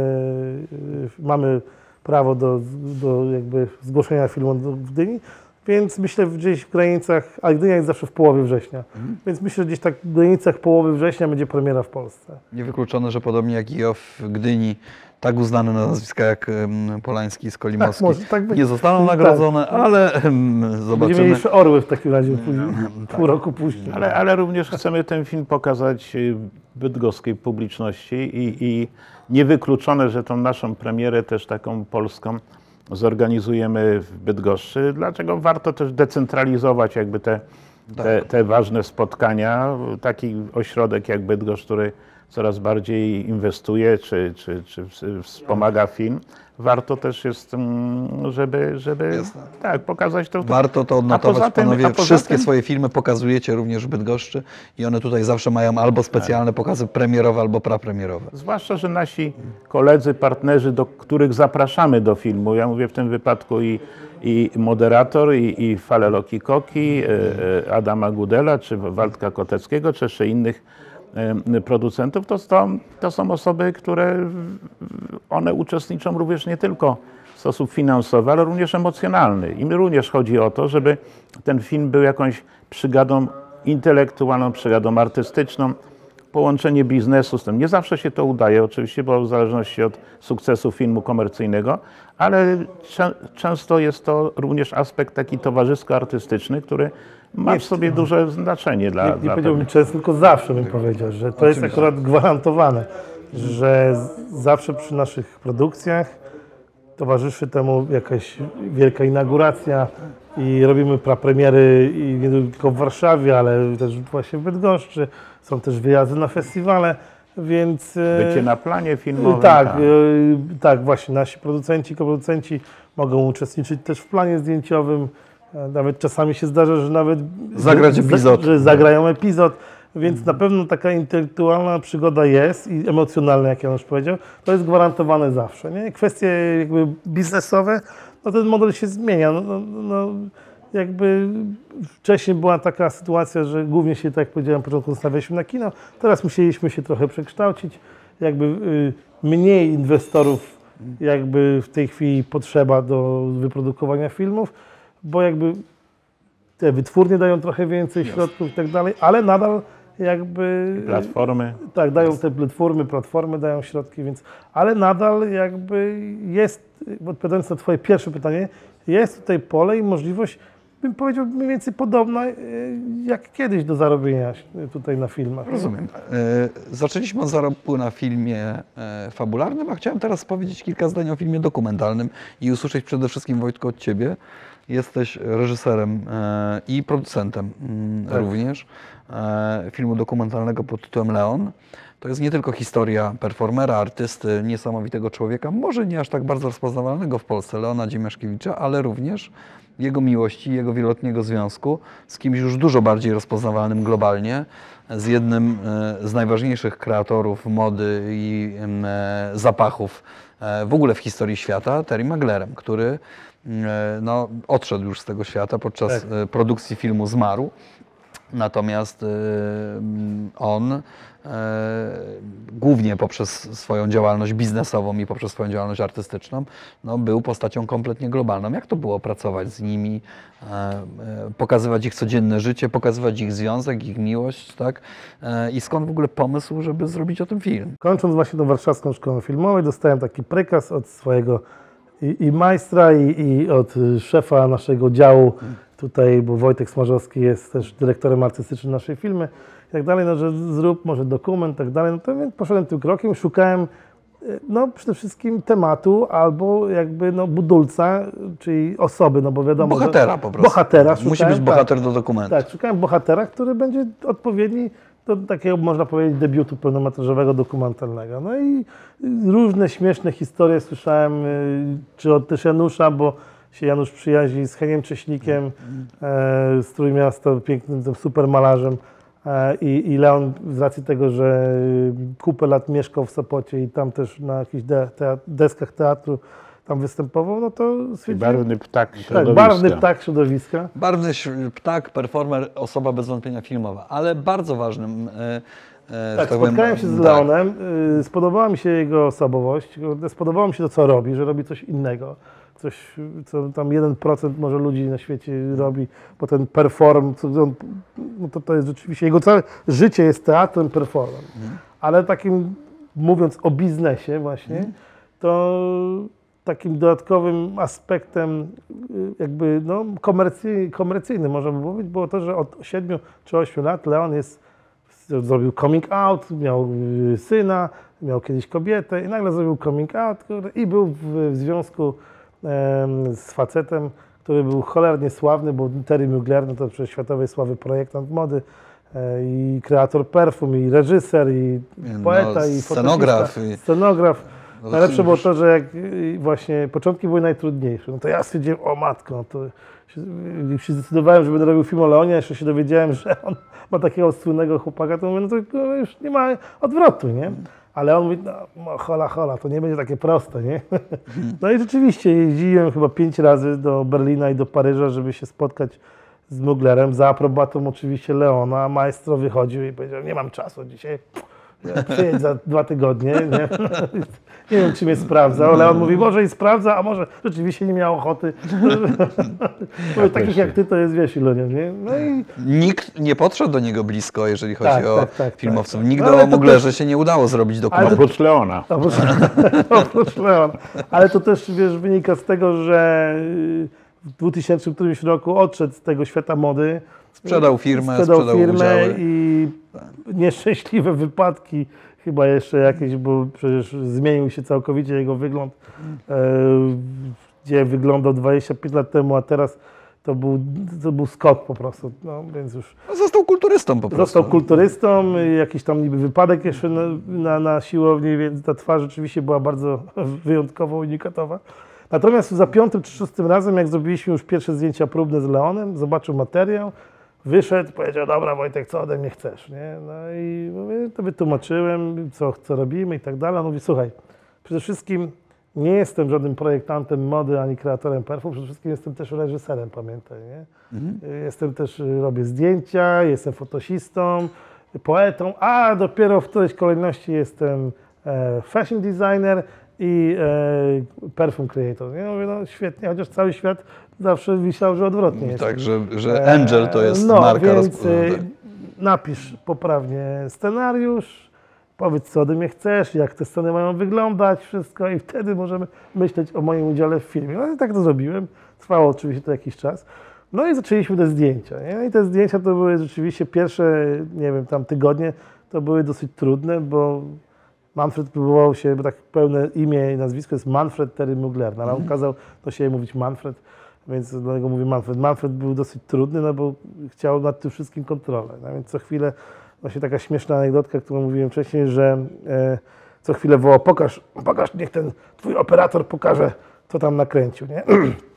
y, mamy prawo do, do jakby zgłoszenia filmu w Gdyni, więc myślę gdzieś w granicach, a Gdynia jest zawsze w połowie września, więc myślę, że gdzieś tak w granicach połowy września będzie premiera w Polsce. Niewykluczone, że podobnie jak i w Gdyni, tak uznane nazwiska jak Polański, Skolimowski Tak, może tak nie zostaną Tak. nagrodzone, ale em, Będziemy zobaczymy. mieli jeszcze orły w takim razie później, pół roku później. Ale, ale również chcemy ten film pokazać y, bydgoskiej publiczności i, i niewykluczone, że tą naszą premierę też taką polską zorganizujemy w Bydgoszczy. Dlaczego warto też decentralizować jakby te, te, te ważne spotkania. Taki ośrodek jak Bydgoszcz, który coraz bardziej inwestuje czy, czy, czy ws- wspomaga film. Warto też jest, mm, żeby, żeby Jasne. tak, pokazać to. Warto to odnotować, tym- panowie. Wszystkie tym- swoje filmy pokazujecie również w Bydgoszczy i one tutaj zawsze mają albo specjalne pokazy premierowe, albo prapremierowe. Zwłaszcza, że nasi koledzy, partnerzy, do których zapraszamy do filmu, ja mówię w tym wypadku i, i moderator, i, i Faleloki Koki, e, e, Adama Gudela, czy Waldka Koteckiego, czy jeszcze innych producentów, to są, to są osoby, które one uczestniczą również nie tylko w sposób finansowy, ale również emocjonalny. Im również chodzi o to, żeby ten film był jakąś przygadą intelektualną, przygadą artystyczną, połączenie biznesu z tym. Nie zawsze się to udaje, oczywiście, bo w zależności od sukcesu filmu komercyjnego, ale często jest to również aspekt taki towarzysko-artystyczny, który ma w sobie duże znaczenie dla, Nie, nie dla powiedziałbym pewnych- często, tylko zawsze bym powiedział, że to jest akurat gwarantowane, że zawsze przy naszych produkcjach towarzyszy temu jakaś wielka inauguracja i robimy prapremiery i nie tylko w Warszawie, ale też właśnie w Bydgoszczy. Są też wyjazdy na festiwale, więc... e, Bycie na planie filmowym. tak, e, tak, właśnie. Nasi producenci, koproducenci mogą uczestniczyć też w planie zdjęciowym, Nawet czasami się zdarza, że nawet Zagrać epizod. że zagrają epizod, więc na pewno taka intelektualna przygoda jest i emocjonalna, jak Janusz powiedział, to jest gwarantowane zawsze. Nie? Kwestie jakby biznesowe, no ten model się zmienia. No, no, no, jakby wcześniej była taka sytuacja, że głównie się, tak jak powiedziałem na początku, nastawialiśmy na kino, teraz musieliśmy się trochę przekształcić, jakby y, mniej inwestorów jakby w tej chwili potrzeba do wyprodukowania filmów, bo jakby te wytwórnie dają trochę więcej środków i tak dalej, ale nadal jakby Platformy. tak, dają te platformy, platformy dają środki, więc ale nadal jakby jest, odpowiadając na Twoje pierwsze pytanie, jest tutaj pole i możliwość, bym powiedział, mniej więcej podobna e, jak kiedyś do zarobienia tutaj na filmach. Rozumiem. E, Zaczęliśmy od zarobku na filmie e, fabularnym, a chciałem teraz powiedzieć kilka zdań o filmie dokumentalnym i usłyszeć przede wszystkim, Wojtko, od Ciebie. Jesteś reżyserem e, i producentem mm, Tak. również e, filmu dokumentalnego pod tytułem Leon. To jest nie tylko historia performera, artysty, niesamowitego człowieka, może nie aż tak bardzo rozpoznawalnego w Polsce, Leona Dziemiaszkiewicza, ale również jego miłości, jego wieloletniego związku z kimś już dużo bardziej rozpoznawalnym globalnie, z jednym e, z najważniejszych kreatorów mody i zapachów w ogóle w historii świata, Terry Maglerem, który no, odszedł już z tego świata podczas Tak. e, produkcji filmu Zmarł. Natomiast e, on e, głównie poprzez swoją działalność biznesową i poprzez swoją działalność artystyczną no, był postacią kompletnie globalną. Jak to było pracować z nimi, e, e, pokazywać ich codzienne życie, pokazywać ich związek, ich miłość, tak? E, I skąd w ogóle pomysł, żeby zrobić o tym film? Kończąc właśnie tą warszawską szkołę filmową, dostałem taki prekaz od swojego i, i majstra, i, i od szefa naszego działu tutaj, bo Wojtek Smarzowski jest też dyrektorem artystycznym naszej firmy i tak dalej, no, że zrób może dokument i tak dalej. No to więc poszedłem tym krokiem, szukałem y, no przede wszystkim tematu albo jakby no budulca, czyli osoby, no bo wiadomo, Bohatera po prostu. Bohatera Musi szukałem, być bohater do dokumentu. tak, szukałem bohatera, który będzie odpowiedni do takiego, można powiedzieć, debiutu pełnometrażowego, dokumentalnego. No i różne śmieszne historie słyszałem, y, czy od też Janusza, bo się Janusz przyjaźni z Heniem Cześnikiem e, z Trójmiasta, pięknym tym supermalarzem. E, I, I Leon z racji tego, że kupę lat mieszkał w Sopocie i tam też na jakichś de, tea, deskach teatru tam występował, no to stwierdziłem, barwny ptak tak, środowiska. barwny ptak środowiska. Barwny ptak, performer, osoba bez wątpienia filmowa, ale bardzo ważnym. e, e, Tak, powiem, spotkałem się z tak, Leonem, y, spodobała mi się jego osobowość, spodobało mi się to, co robi, że robi coś innego, coś, co tam 1% może ludzi na świecie robi, bo ten perform, co on, no to, to jest rzeczywiście, jego całe życie jest teatrem performem, ale takim, mówiąc o biznesie właśnie, to takim dodatkowym aspektem y, jakby no, komercy, komercyjnym, można by powiedzieć, było to, że od 7 czy 8 lat Leon jest zrobił coming out, miał y, syna, miał kiedyś kobietę i nagle zrobił coming out i był w, związku z facetem, który był cholernie sławny, bo Terry Mugler, no to przecież światowej sławy projektant mody e, i kreator perfum, i reżyser, i No, poeta, i scenograf, i- Scenograf. No, Najlepsze było to, że jak y, właśnie początki były najtrudniejsze, no to ja stwierdziłem, o matko, no to się, y, się zdecydowałem, że będę robił film o Leonie, jeszcze się dowiedziałem, że on ma takiego słynnego chłopaka, to mówię, no to no, już nie ma odwrotu, nie? Ale on mówi, no, no hola, hola, to nie będzie takie proste, nie? No i rzeczywiście jeździłem chyba pięć razy do Berlina i do Paryża, żeby się spotkać z Muglerem, za aprobatą oczywiście Leona, a maestro wychodził i powiedział, nie mam czasu dzisiaj, przyjedź za dwa tygodnie, nie? nie wiem, czy mnie sprawdza, ale on mówi, może i sprawdza, a może rzeczywiście nie miał ochoty. Mówię, takich jak ty to jest, wiesz, ilu, nie? No i Nikt nie podszedł do niego blisko, jeżeli chodzi Tak, o tak, tak, filmowców. tak. Nigdy No, ale o Muglerze się nie udało zrobić dokumentu. Oprócz Leona. Oprócz, oprócz Leon. Ale to też wiesz, wynika z tego, że w 2000 którymś roku odszedł z tego świata mody. Sprzedał firmę, sprzedał, sprzedał firmę udziały. i nieszczęśliwe wypadki, chyba jeszcze jakieś, bo przecież zmienił się całkowicie jego wygląd, e, gdzie wyglądał 25 lat temu, a teraz to był, to był skok po prostu. No, więc już No, Został kulturystą po prostu. Został kulturystą, jakiś tam niby wypadek jeszcze na, na, na siłowni, więc ta twarz rzeczywiście była bardzo wyjątkowo unikatowa. Natomiast za piątym czy szóstym razem, jak zrobiliśmy już pierwsze zdjęcia próbne z Leonem, zobaczył materiał, wyszedł, powiedział, dobra Wojtek, co ode mnie chcesz, nie? No i mówię, to wytłumaczyłem, co, co robimy i tak dalej. On mówi, słuchaj, przede wszystkim nie jestem żadnym projektantem mody ani kreatorem perfum, przede wszystkim jestem też reżyserem, pamiętaj, nie? Jestem też, y, robię zdjęcia, jestem fotosistą, poetą, a dopiero w którejś kolejności jestem e, fashion designer i e, perfume creator. Nie? Mówię, no świetnie, chociaż cały świat zawsze myślał, że odwrotnie jest. Tak, że, że Angel to jest no, marka więc roz- y, napisz poprawnie scenariusz, powiedz co ode mnie chcesz, jak te sceny mają wyglądać, wszystko i wtedy możemy myśleć o moim udziale w filmie. No i tak to zrobiłem. Trwało oczywiście to jakiś czas. No i zaczęliśmy te zdjęcia. Nie? I te zdjęcia to były rzeczywiście pierwsze, nie wiem, tam tygodnie, to były dosyć trudne, bo Manfred próbował się, bo tak pełne imię i nazwisko jest Manfred Terry Mugler, no, ale on kazał do siebie mówić Manfred, więc do niego mówię Manfred. Manfred był dosyć trudny, no bo chciał nad tym wszystkim kontrolę. No, więc co chwilę, właśnie taka śmieszna anegdotka, którą mówiłem wcześniej, że e, co chwilę wołał, pokaż, pokaż, niech ten twój operator pokaże, co tam nakręcił, nie?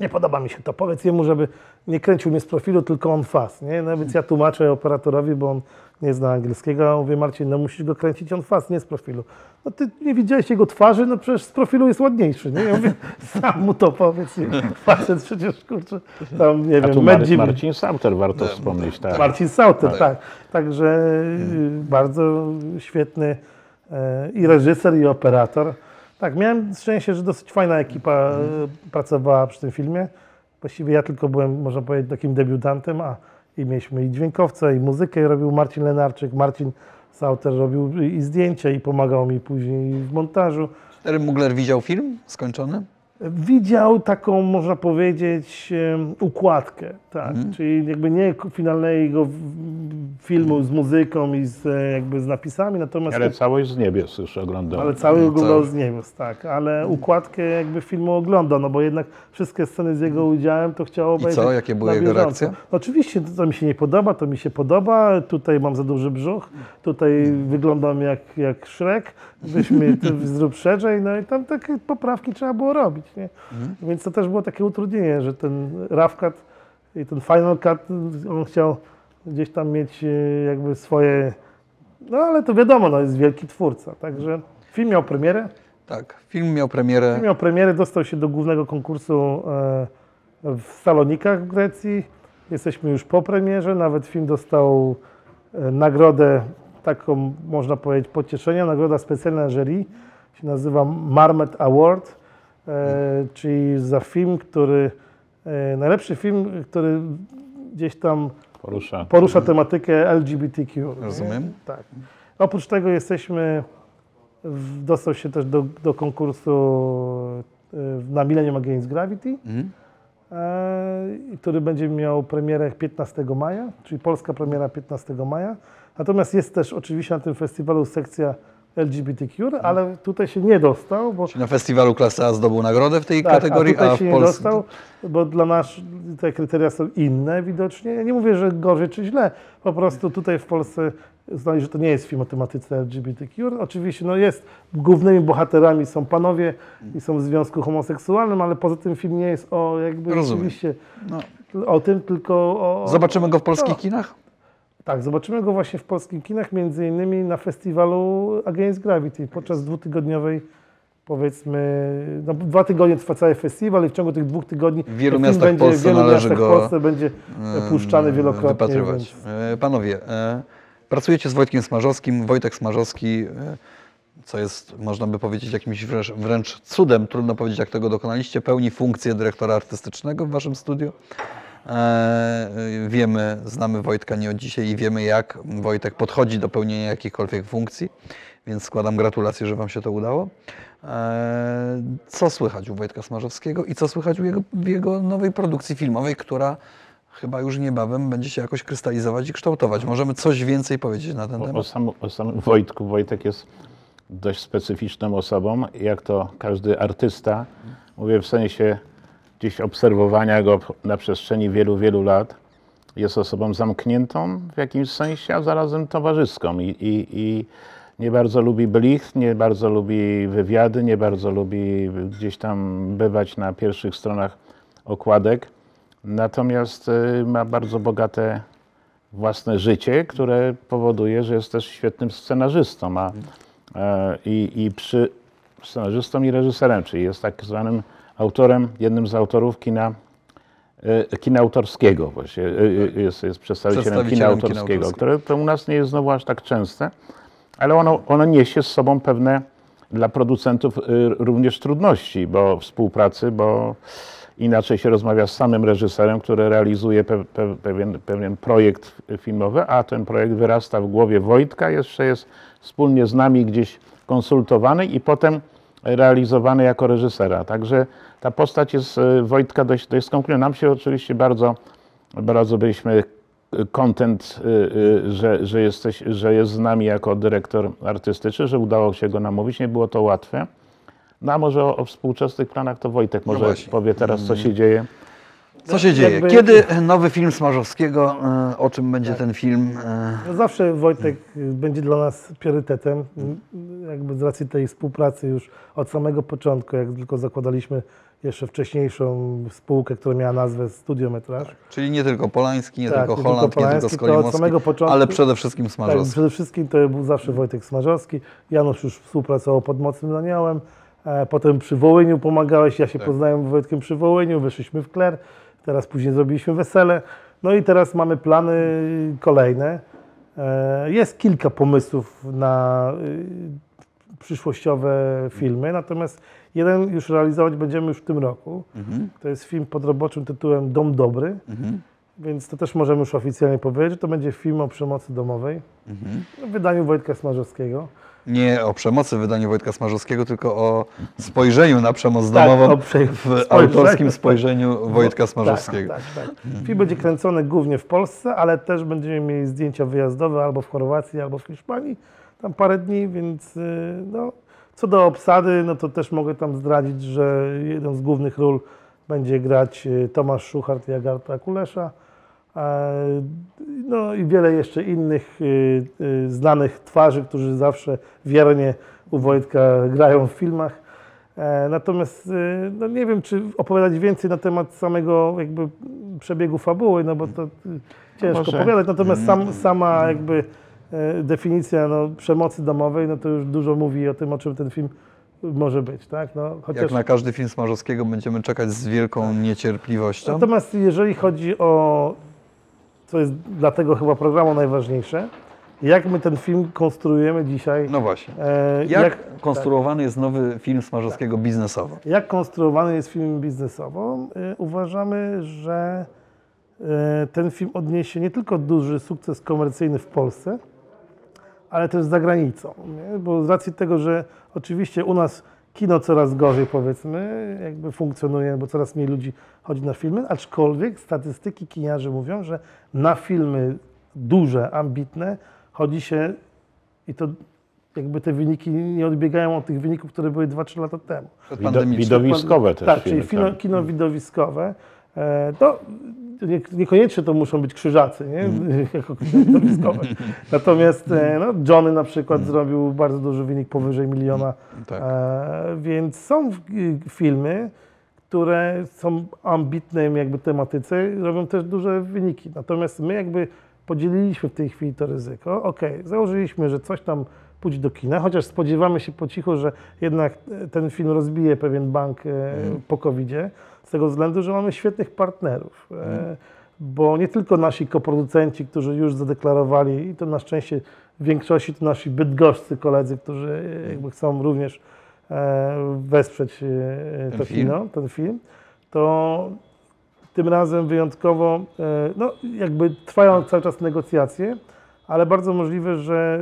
nie podoba mi się to. Powiedz jemu, żeby nie kręcił mnie z profilu, tylko on fast, nie? No więc ja tłumaczę operatorowi, bo on nie zna angielskiego, a mówię, Marcin, no musisz go kręcić on fast, nie z profilu. No ty nie widziałeś jego twarzy, no przecież z profilu jest ładniejszy, nie? Ja mówię, sam mu to powiedz. I Facet przecież, kurczę, tam, nie A tu wiem, Mar- Medzi... Marcin Sauter warto wspomnieć, tak. Marcin Sauter, tak. Także y, bardzo świetny e, i reżyser, i operator. Tak, miałem szczęście, że dosyć fajna ekipa e, pracowała przy tym filmie. Właściwie ja tylko byłem, można powiedzieć, takim debiutantem, a i mieliśmy i dźwiękowca, i muzykę robił Marcin Lenarczyk. Marcin Sauter robił i zdjęcia, i pomagał mi później w montażu. Terry Mugler widział film skończony? Widział taką, można powiedzieć, układkę, tak, czyli jakby nie finalnego filmu z muzyką i z, e, jakby z napisami, natomiast Ale całość z niebios już oglądałem. ale cały oglądał z niebios, tak, ale układkę jakby filmu oglądał, no bo jednak wszystkie sceny z jego udziałem to chciało I obejrzeć co? Jakie były jego reakcje? Oczywiście, to co mi się nie podoba, to mi się podoba, tutaj mam za duży brzuch, tutaj wyglądam jak, jak Shrek, weź mnie ty zrób szerzej, no i tam takie poprawki trzeba było robić, nie? Więc to też było takie utrudnienie, że ten rough cut i ten final cut, on chciał gdzieś tam mieć e, jakby swoje, no ale to wiadomo, no jest wielki twórca, także film miał premierę, Tak, film miał premierę. Film miał premierę, dostał się do głównego konkursu e, w Salonikach w Grecji. Jesteśmy już po premierze, nawet film dostał e, nagrodę, taką można powiedzieć pocieszenia, nagroda specjalna jury, się nazywa Marmet Award, e, czyli za film, który, e, najlepszy film, który gdzieś tam Porusza. porusza tematykę LGBTQ. nie? Rozumiem. Tak. Oprócz tego jesteśmy, w, dostał się też do, do konkursu e, na Millennium Against Gravity, Mhm. e, który będzie miał premierę 15 maja, czyli polska premiera 15 maja. Natomiast jest też oczywiście na tym festiwalu sekcja LGBTQ, ale tutaj się nie dostał, bo Czyli na festiwalu klasy A zdobył nagrodę w tej tak, kategorii, a tutaj a, się w nie Polsce. dostał, bo dla nas te kryteria są inne widocznie. Ja nie mówię, że gorzej czy źle, po prostu tutaj w Polsce znali, że to nie jest film o tematyce LGBTQ. Oczywiście no jest, głównymi bohaterami są panowie i są w związku homoseksualnym, ale poza tym film nie jest o jakby Rozumiem. rzeczywiście No. o tym, tylko o... Zobaczymy go w polskich No. kinach? Tak, zobaczymy go właśnie w polskich kinach, między innymi na festiwalu Against Gravity podczas dwutygodniowej powiedzmy, no, dwa tygodnie trwa cały festiwal i w ciągu tych dwóch tygodni W wielu miastach będzie, Polsce wielu miastach w Polsce będzie puszczany Em, wielokrotnie. Wypatrywać. Więc... E, Panowie, e, pracujecie z Wojtkiem Smarzowskim. Wojtek Smarzowski, e, co jest, można by powiedzieć, jakimś wręcz, wręcz cudem, trudno powiedzieć, jak tego dokonaliście, pełni funkcję dyrektora artystycznego w waszym studiu. E, wiemy, znamy Wojtka nie od dzisiaj i wiemy, jak Wojtek podchodzi do pełnienia jakichkolwiek funkcji, więc składam gratulacje, że wam się to udało. E, Co słychać u Wojtka Smarzowskiego i co słychać u jego, w jego nowej produkcji filmowej, która chyba już niebawem będzie się jakoś krystalizować i kształtować. Możemy coś więcej powiedzieć na ten O, o, temat? sam, o samym Wojtku. Wojtek jest dość specyficzną osobą, jak to każdy artysta. Mówię w sensie gdzieś obserwowania go na przestrzeni wielu, wielu lat. Jest osobą zamkniętą w jakimś sensie, a zarazem towarzyską i, i, i nie bardzo lubi blich, nie bardzo lubi wywiady, nie bardzo lubi gdzieś tam bywać na pierwszych stronach okładek. Natomiast y, ma bardzo bogate własne życie, które powoduje, że jest też świetnym scenarzystą. A, i, I przy scenarzystą i reżyserem, czyli jest tak zwanym autorem, jednym z autorów kina, e, kina autorskiego właśnie. E, e, Jest, jest przedstawicielem, kina Przedstawicielem kina autorskiego, autorskiego. które to u nas nie jest znowu aż tak częste, ale ono, ono niesie z sobą pewne dla producentów również trudności, bo współpracy, bo inaczej się rozmawia z samym reżyserem, który realizuje pe, pe, pewien, pewien projekt filmowy, a ten projekt wyrasta w głowie Wojtka, jeszcze jest wspólnie z nami gdzieś konsultowany i potem realizowany jako reżysera. Także ta postać jest y, Wojtka dość, dość skomplikowana. Nam się oczywiście bardzo, bardzo byliśmy kontent, że, że, jesteś, że jest z nami jako dyrektor artystyczny, że udało się go namówić. Nie było to łatwe. No a może o, o współczesnych planach to Wojtek może właśnie. powie teraz, co się dzieje. Co się dzieje? jakby- Kiedy nowy film Smarzowskiego? e, O czym będzie ten film? E, No zawsze Wojtek y, będzie dla nas priorytetem, jakby z racji tej współpracy już od samego początku, jak tylko zakładaliśmy jeszcze wcześniejszą spółkę, która miała nazwę Studiometraż. Czyli nie tylko Polański, nie Tak, tylko nie tylko Holland, nie tylko Skolimowski, samego początku- ale przede wszystkim Tak, Smarzowski. przede wszystkim to był zawsze Wojtek Smarzowski. Janusz już współpracował pod Mocnym Aniołem. E, Potem przy Wołyniu pomagałeś, ja się Tak. poznałem z Wojtkiem przy Wołyniu, wyszliśmy w Kler, teraz później zrobiliśmy wesele. No i teraz mamy plany kolejne. E, Jest kilka pomysłów na przyszłościowe filmy, natomiast jeden już realizować będziemy już w tym roku. Mhm. To jest film pod roboczym tytułem Dom Dobry, Mhm. więc to też możemy już oficjalnie powiedzieć, że to będzie film o przemocy domowej Mhm. w wydaniu Wojtka Smarzowskiego. Nie o przemocy w wydaniu Wojtka Smarzowskiego, tylko o spojrzeniu na przemoc Tak, domową w spojrzeniu. autorskim spojrzeniu Wojtka Smarzowskiego. Tak, tak, tak. Film będzie kręcony głównie w Polsce, ale też będziemy mieli zdjęcia wyjazdowe albo w Chorwacji, albo w Hiszpanii. Tam parę dni, więc y, no, co do obsady, no to też mogę tam zdradzić, że jedną z głównych ról będzie grać y, Tomasz Szuchart i Agarta Kulesza. E, No i wiele jeszcze innych y, znanych twarzy, którzy zawsze wiernie u Wojtka grają w filmach. E, Natomiast no nie wiem, czy opowiadać więcej na temat samego jakby przebiegu fabuły, no bo to ciężko Może. opowiadać. Natomiast sam, sama jakby definicja no, przemocy domowej, no to już dużo mówi o tym, o czym ten film może być, tak? No, chociaż... Jak na każdy film Smarzowskiego będziemy czekać z wielką niecierpliwością. Natomiast jeżeli chodzi o, co jest dla tego chyba programu najważniejsze, jak my ten film konstruujemy dzisiaj, No właśnie. e, Jak, konstruowany jest nowy film Smarzowskiego biznesowo? jak konstruowany jest film biznesowo, y, uważamy, że ten film odniesie nie tylko duży sukces komercyjny w Polsce, ale też za granicą. Nie? Bo z racji tego, że oczywiście u nas kino coraz gorzej powiedzmy, jakby funkcjonuje, bo coraz mniej ludzi chodzi na filmy, aczkolwiek statystyki kiniarzy mówią, że na filmy duże, ambitne chodzi się i to jakby te wyniki nie odbiegają od tych wyników, które były 2-3 lata temu. Widowiskowe też Tak, czyli kino, tak. kino widowiskowe. E, to nie, niekoniecznie to muszą być krzyżacy, nie? Mhm. jako. Natomiast e, no, Johnny na przykład Mhm. zrobił bardzo duży wynik powyżej miliona. Tak. E, więc są filmy, które są ambitne jakby tematyce, robią też duże wyniki. Natomiast my jakby podzieliliśmy w tej chwili to ryzyko. Okej, założyliśmy, że coś tam pójdzie do kina, chociaż spodziewamy się po cichu, że jednak e, ten film rozbije pewien bank e, po COVID-zie, z tego względu, że mamy świetnych partnerów. E, Bo nie tylko nasi koproducenci, którzy już zadeklarowali, i to na szczęście w większości to nasi bydgoszcy koledzy, którzy e, jakby chcą również e, wesprzeć Ten to film. kino, ten film, to tym razem wyjątkowo, no jakby trwają cały czas negocjacje, ale bardzo możliwe, że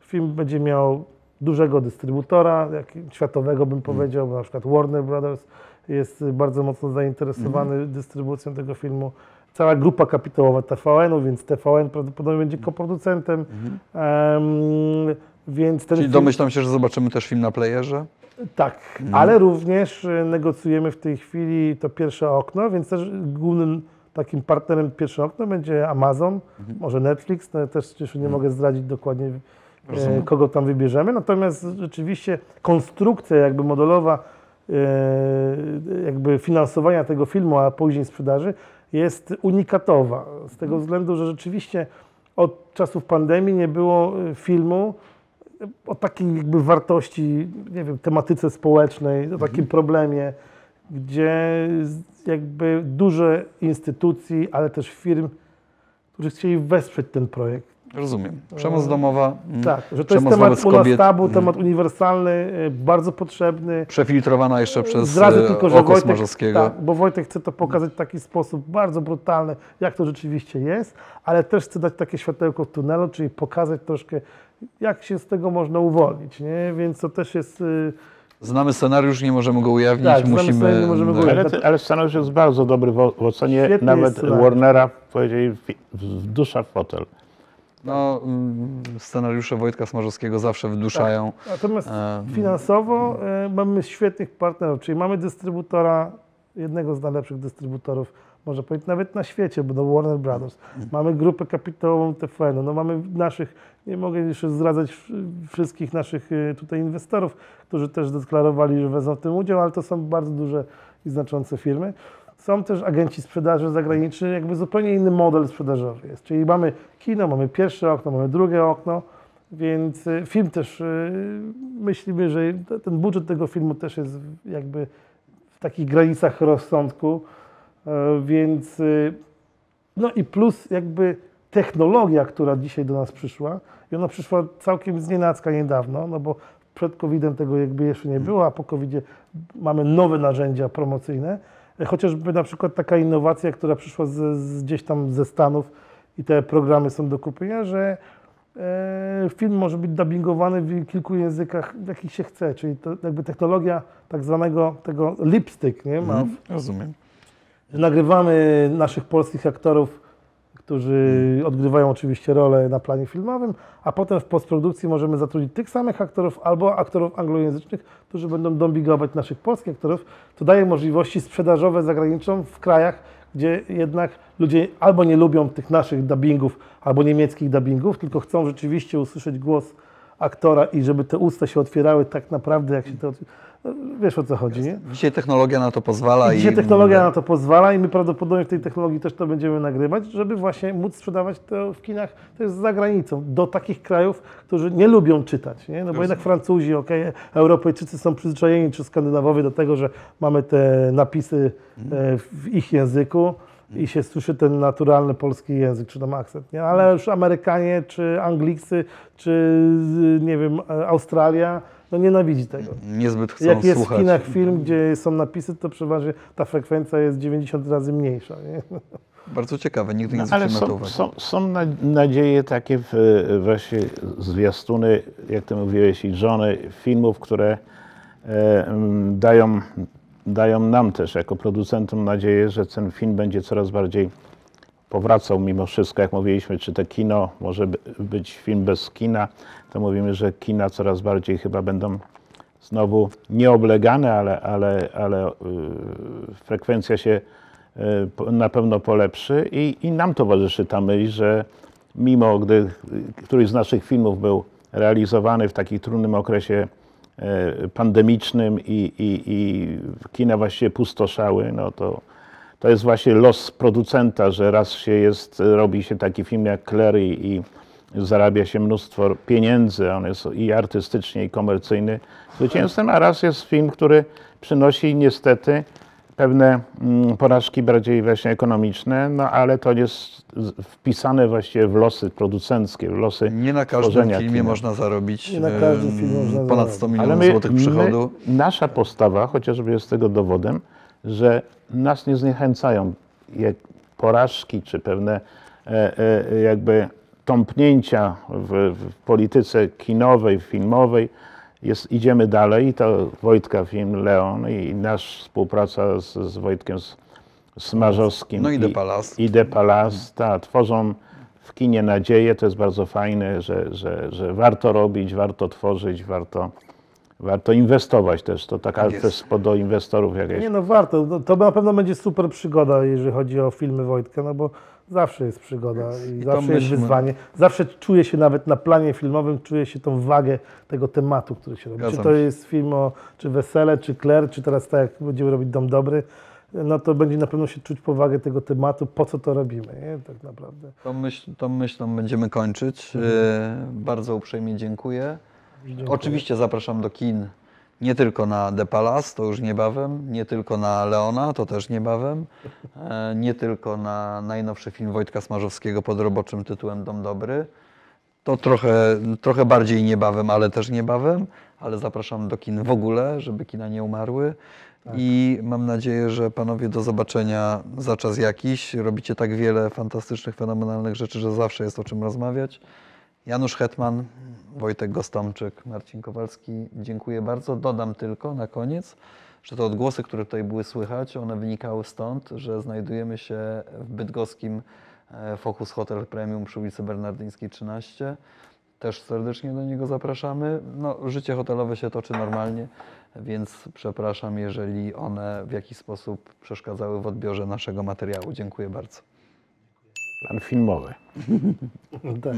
film będzie miał dużego dystrybutora, jak, światowego bym powiedział, bo na przykład Warner Brothers jest bardzo mocno zainteresowany dystrybucją tego filmu. Cała grupa kapitałowa TVN-u, więc TVN prawdopodobnie będzie koproducentem. Em, więc ten Czyli film, domyślam się, że zobaczymy też film na playerze? tak, ale również e, negocjujemy w tej chwili to pierwsze okno, więc też głównym takim partnerem pierwsze okno będzie Amazon, może Netflix, no, też jeszcze nie mogę zdradzić dokładnie e, Rozumiem. kogo tam wybierzemy. Natomiast rzeczywiście konstrukcja jakby modelowa jakby finansowania tego filmu, a później sprzedaży jest unikatowa. Z tego względu, że rzeczywiście od czasów pandemii nie było e, filmu o takiej jakby wartości, nie wiem, tematyce społecznej, o takim problemie, gdzie jakby duże instytucji, ale też firm, którzy chcieli wesprzeć ten projekt. Rozumiem. Przemoc domowa. mm, Tak, że to jest temat u nas tabu, mm, temat uniwersalny, y, bardzo potrzebny. Przefiltrowana jeszcze przez Zdradzę e, tylko, że Wojtek, Smarzowskiego. tak, bo Wojtek chce to pokazać w taki sposób bardzo brutalny, jak to rzeczywiście jest, ale też chce dać takie światełko w tunelu, czyli pokazać troszkę, jak się z tego można uwolnić, nie? Więc to też jest... y, Znamy scenariusz, nie możemy go ujawnić, Tak, musimy... nie możemy go e, ujawnić. Ale, ale scenariusz jest bardzo dobry w, w ocenie Świetny nawet scenariusz. Warnera, powiedzieli w, w dusza w fotel. No, mm, scenariusze Wojtka Smarzowskiego zawsze wduszają. Natomiast E, finansowo e, mamy świetnych partnerów, czyli mamy dystrybutora, jednego z najlepszych dystrybutorów, można powiedzieć, nawet na świecie, bo to Warner Brothers. Mamy grupę kapitałową TFN, no mamy naszych, nie mogę jeszcze zdradzać wsz- wszystkich naszych e, tutaj inwestorów, którzy też deklarowali, że wezmą w tym udział, ale to są bardzo duże i znaczące firmy. Są też agenci sprzedaży zagraniczni, jakby zupełnie inny model sprzedażowy jest. Czyli mamy kino, mamy pierwsze okno, mamy drugie okno, więc y, film też, y, myślimy, że te- ten budżet tego filmu też jest jakby w takich granicach rozsądku, e, więc y, no i plus jakby technologia, która dzisiaj do nas przyszła i ona przyszła całkiem znienacka niedawno, no bo przed COVID-em tego jakby jeszcze nie było, a po COVID-zie mamy nowe narzędzia promocyjne. Chociażby na przykład taka innowacja, która przyszła z, z gdzieś tam ze Stanów i te programy są do kupienia, że e, film może być dubbingowany w kilku językach, w jakich się chce, czyli to jakby technologia tak zwanego tego lipstick, nie? Ma mhm, rozumiem. Nagrywamy naszych polskich aktorów, którzy odgrywają oczywiście rolę na planie filmowym, a potem w postprodukcji możemy zatrudnić tych samych aktorów albo aktorów anglojęzycznych, którzy będą dombigować naszych polskich aktorów. To daje możliwości sprzedażowe zagraniczną w krajach, gdzie jednak ludzie albo nie lubią tych naszych dubbingów, albo niemieckich dubbingów, tylko chcą rzeczywiście usłyszeć głos aktora i żeby te usta się otwierały tak naprawdę, jak się to... Wiesz o co chodzi, nie? Dzisiaj technologia na to pozwala I i... dzisiaj technologia na to pozwala i my prawdopodobnie w tej technologii też to będziemy nagrywać, żeby właśnie móc sprzedawać to w kinach też za granicą, do takich krajów, którzy nie lubią czytać, nie? No bo jednak Francuzi, okej, Europejczycy są przyzwyczajeni, czy Skandynawowie do tego, że mamy te napisy e, w ich języku i się słyszy ten naturalny polski język, czy tam akcent, nie? Ale już Amerykanie, czy Anglicy, czy nie wiem, Australia, no nienawidzi tego. Niezbyt chcą Jak jest słuchać. w kinach film, gdzie są napisy, to przeważnie ta frekwencja jest 90 razy mniejsza. Nie? Bardzo ciekawe, nigdy nie No, ale zwróciłem na to są, uwagi. są, są na- nadzieje takie w, właśnie zwiastuny, jak ty mówiłeś, i żony filmów, które e, dają, dają nam też jako producentom nadzieję, że ten film będzie coraz bardziej powracał mimo wszystko, jak mówiliśmy, czy to kino może by- być film bez kina, to mówimy, że kina coraz bardziej chyba będą znowu nieoblegane, ale, ale, ale y, frekwencja się y, po- na pewno polepszy i, i nam towarzyszy ta myśl, że mimo gdy y, któryś z naszych filmów był realizowany w takim trudnym okresie e, pandemicznym i, i, i kina właściwie pustoszały, no to to jest właśnie los producenta, że raz się jest, robi się taki film jak Clary i zarabia się mnóstwo pieniędzy, on jest i artystycznie, i komercyjny zwycięstwem, a raz jest film, który przynosi niestety pewne mm, porażki bardziej właśnie ekonomiczne, no ale to jest wpisane właściwie w losy producenckie, w losy Nie na każdym filmie kina. można zarobić Nie na każdym filmie można ponad zarobić. 100 Ale milionów złotych przychodu. My, nasza postawa chociażby jest tego dowodem, że nas nie zniechęcają porażki czy pewne e, e, jakby tąpnięcia w, w polityce kinowej, filmowej. Jest, idziemy dalej i to Wojtka film Leon i nasz współpraca z, z Wojtkiem Smarzowskim No i De Palas. i De Palas, ta, tworzą w kinie nadzieję, to jest bardzo fajne, że, że, że warto robić, warto tworzyć, warto, warto inwestować też. To taka Tak jest. też do inwestorów jakaś. Nie no, warto. No, To na pewno będzie super przygoda, jeżeli chodzi o filmy Wojtka, no bo zawsze jest przygoda i, I zawsze jest wyzwanie. Zawsze czuję się nawet na planie filmowym, czuję się tą wagę tego tematu, który się robi. Zgadzam czy to się. jest film o czy Wesele, czy Claire, czy teraz tak jak będziemy robić Dom Dobry, no to będzie na pewno się czuć powagę tego tematu, po co to robimy, nie? tak naprawdę. Tą, myśl, tą myślą będziemy kończyć. Mhm. E, Bardzo uprzejmie dziękuję. Dziękuję. Oczywiście zapraszam do kin nie tylko na The Palace, to już niebawem, nie tylko na Leona, to też niebawem, e, nie tylko na najnowszy film Wojtka Smarzowskiego pod roboczym tytułem Dom Dobry. To trochę, trochę bardziej niebawem, ale też niebawem, ale zapraszam do kin w ogóle, żeby kina nie umarły. I mam nadzieję, że panowie do zobaczenia za czas jakiś. Robicie tak wiele fantastycznych, fenomenalnych rzeczy, że zawsze jest o czym rozmawiać. Janusz Hetman, Wojtek Gostomczyk, Marcin Kowalski, dziękuję bardzo. Dodam tylko na koniec, że te odgłosy, które tutaj były słychać, one wynikały stąd, że znajdujemy się w bydgoskim e, Focus Hotel Premium przy ulicy Bernardyńskiej 13. Też serdecznie do niego zapraszamy. No, życie hotelowe się toczy normalnie, więc przepraszam, jeżeli one w jakiś sposób przeszkadzały w odbiorze naszego materiału. Dziękuję bardzo. Plan filmowy. Tak.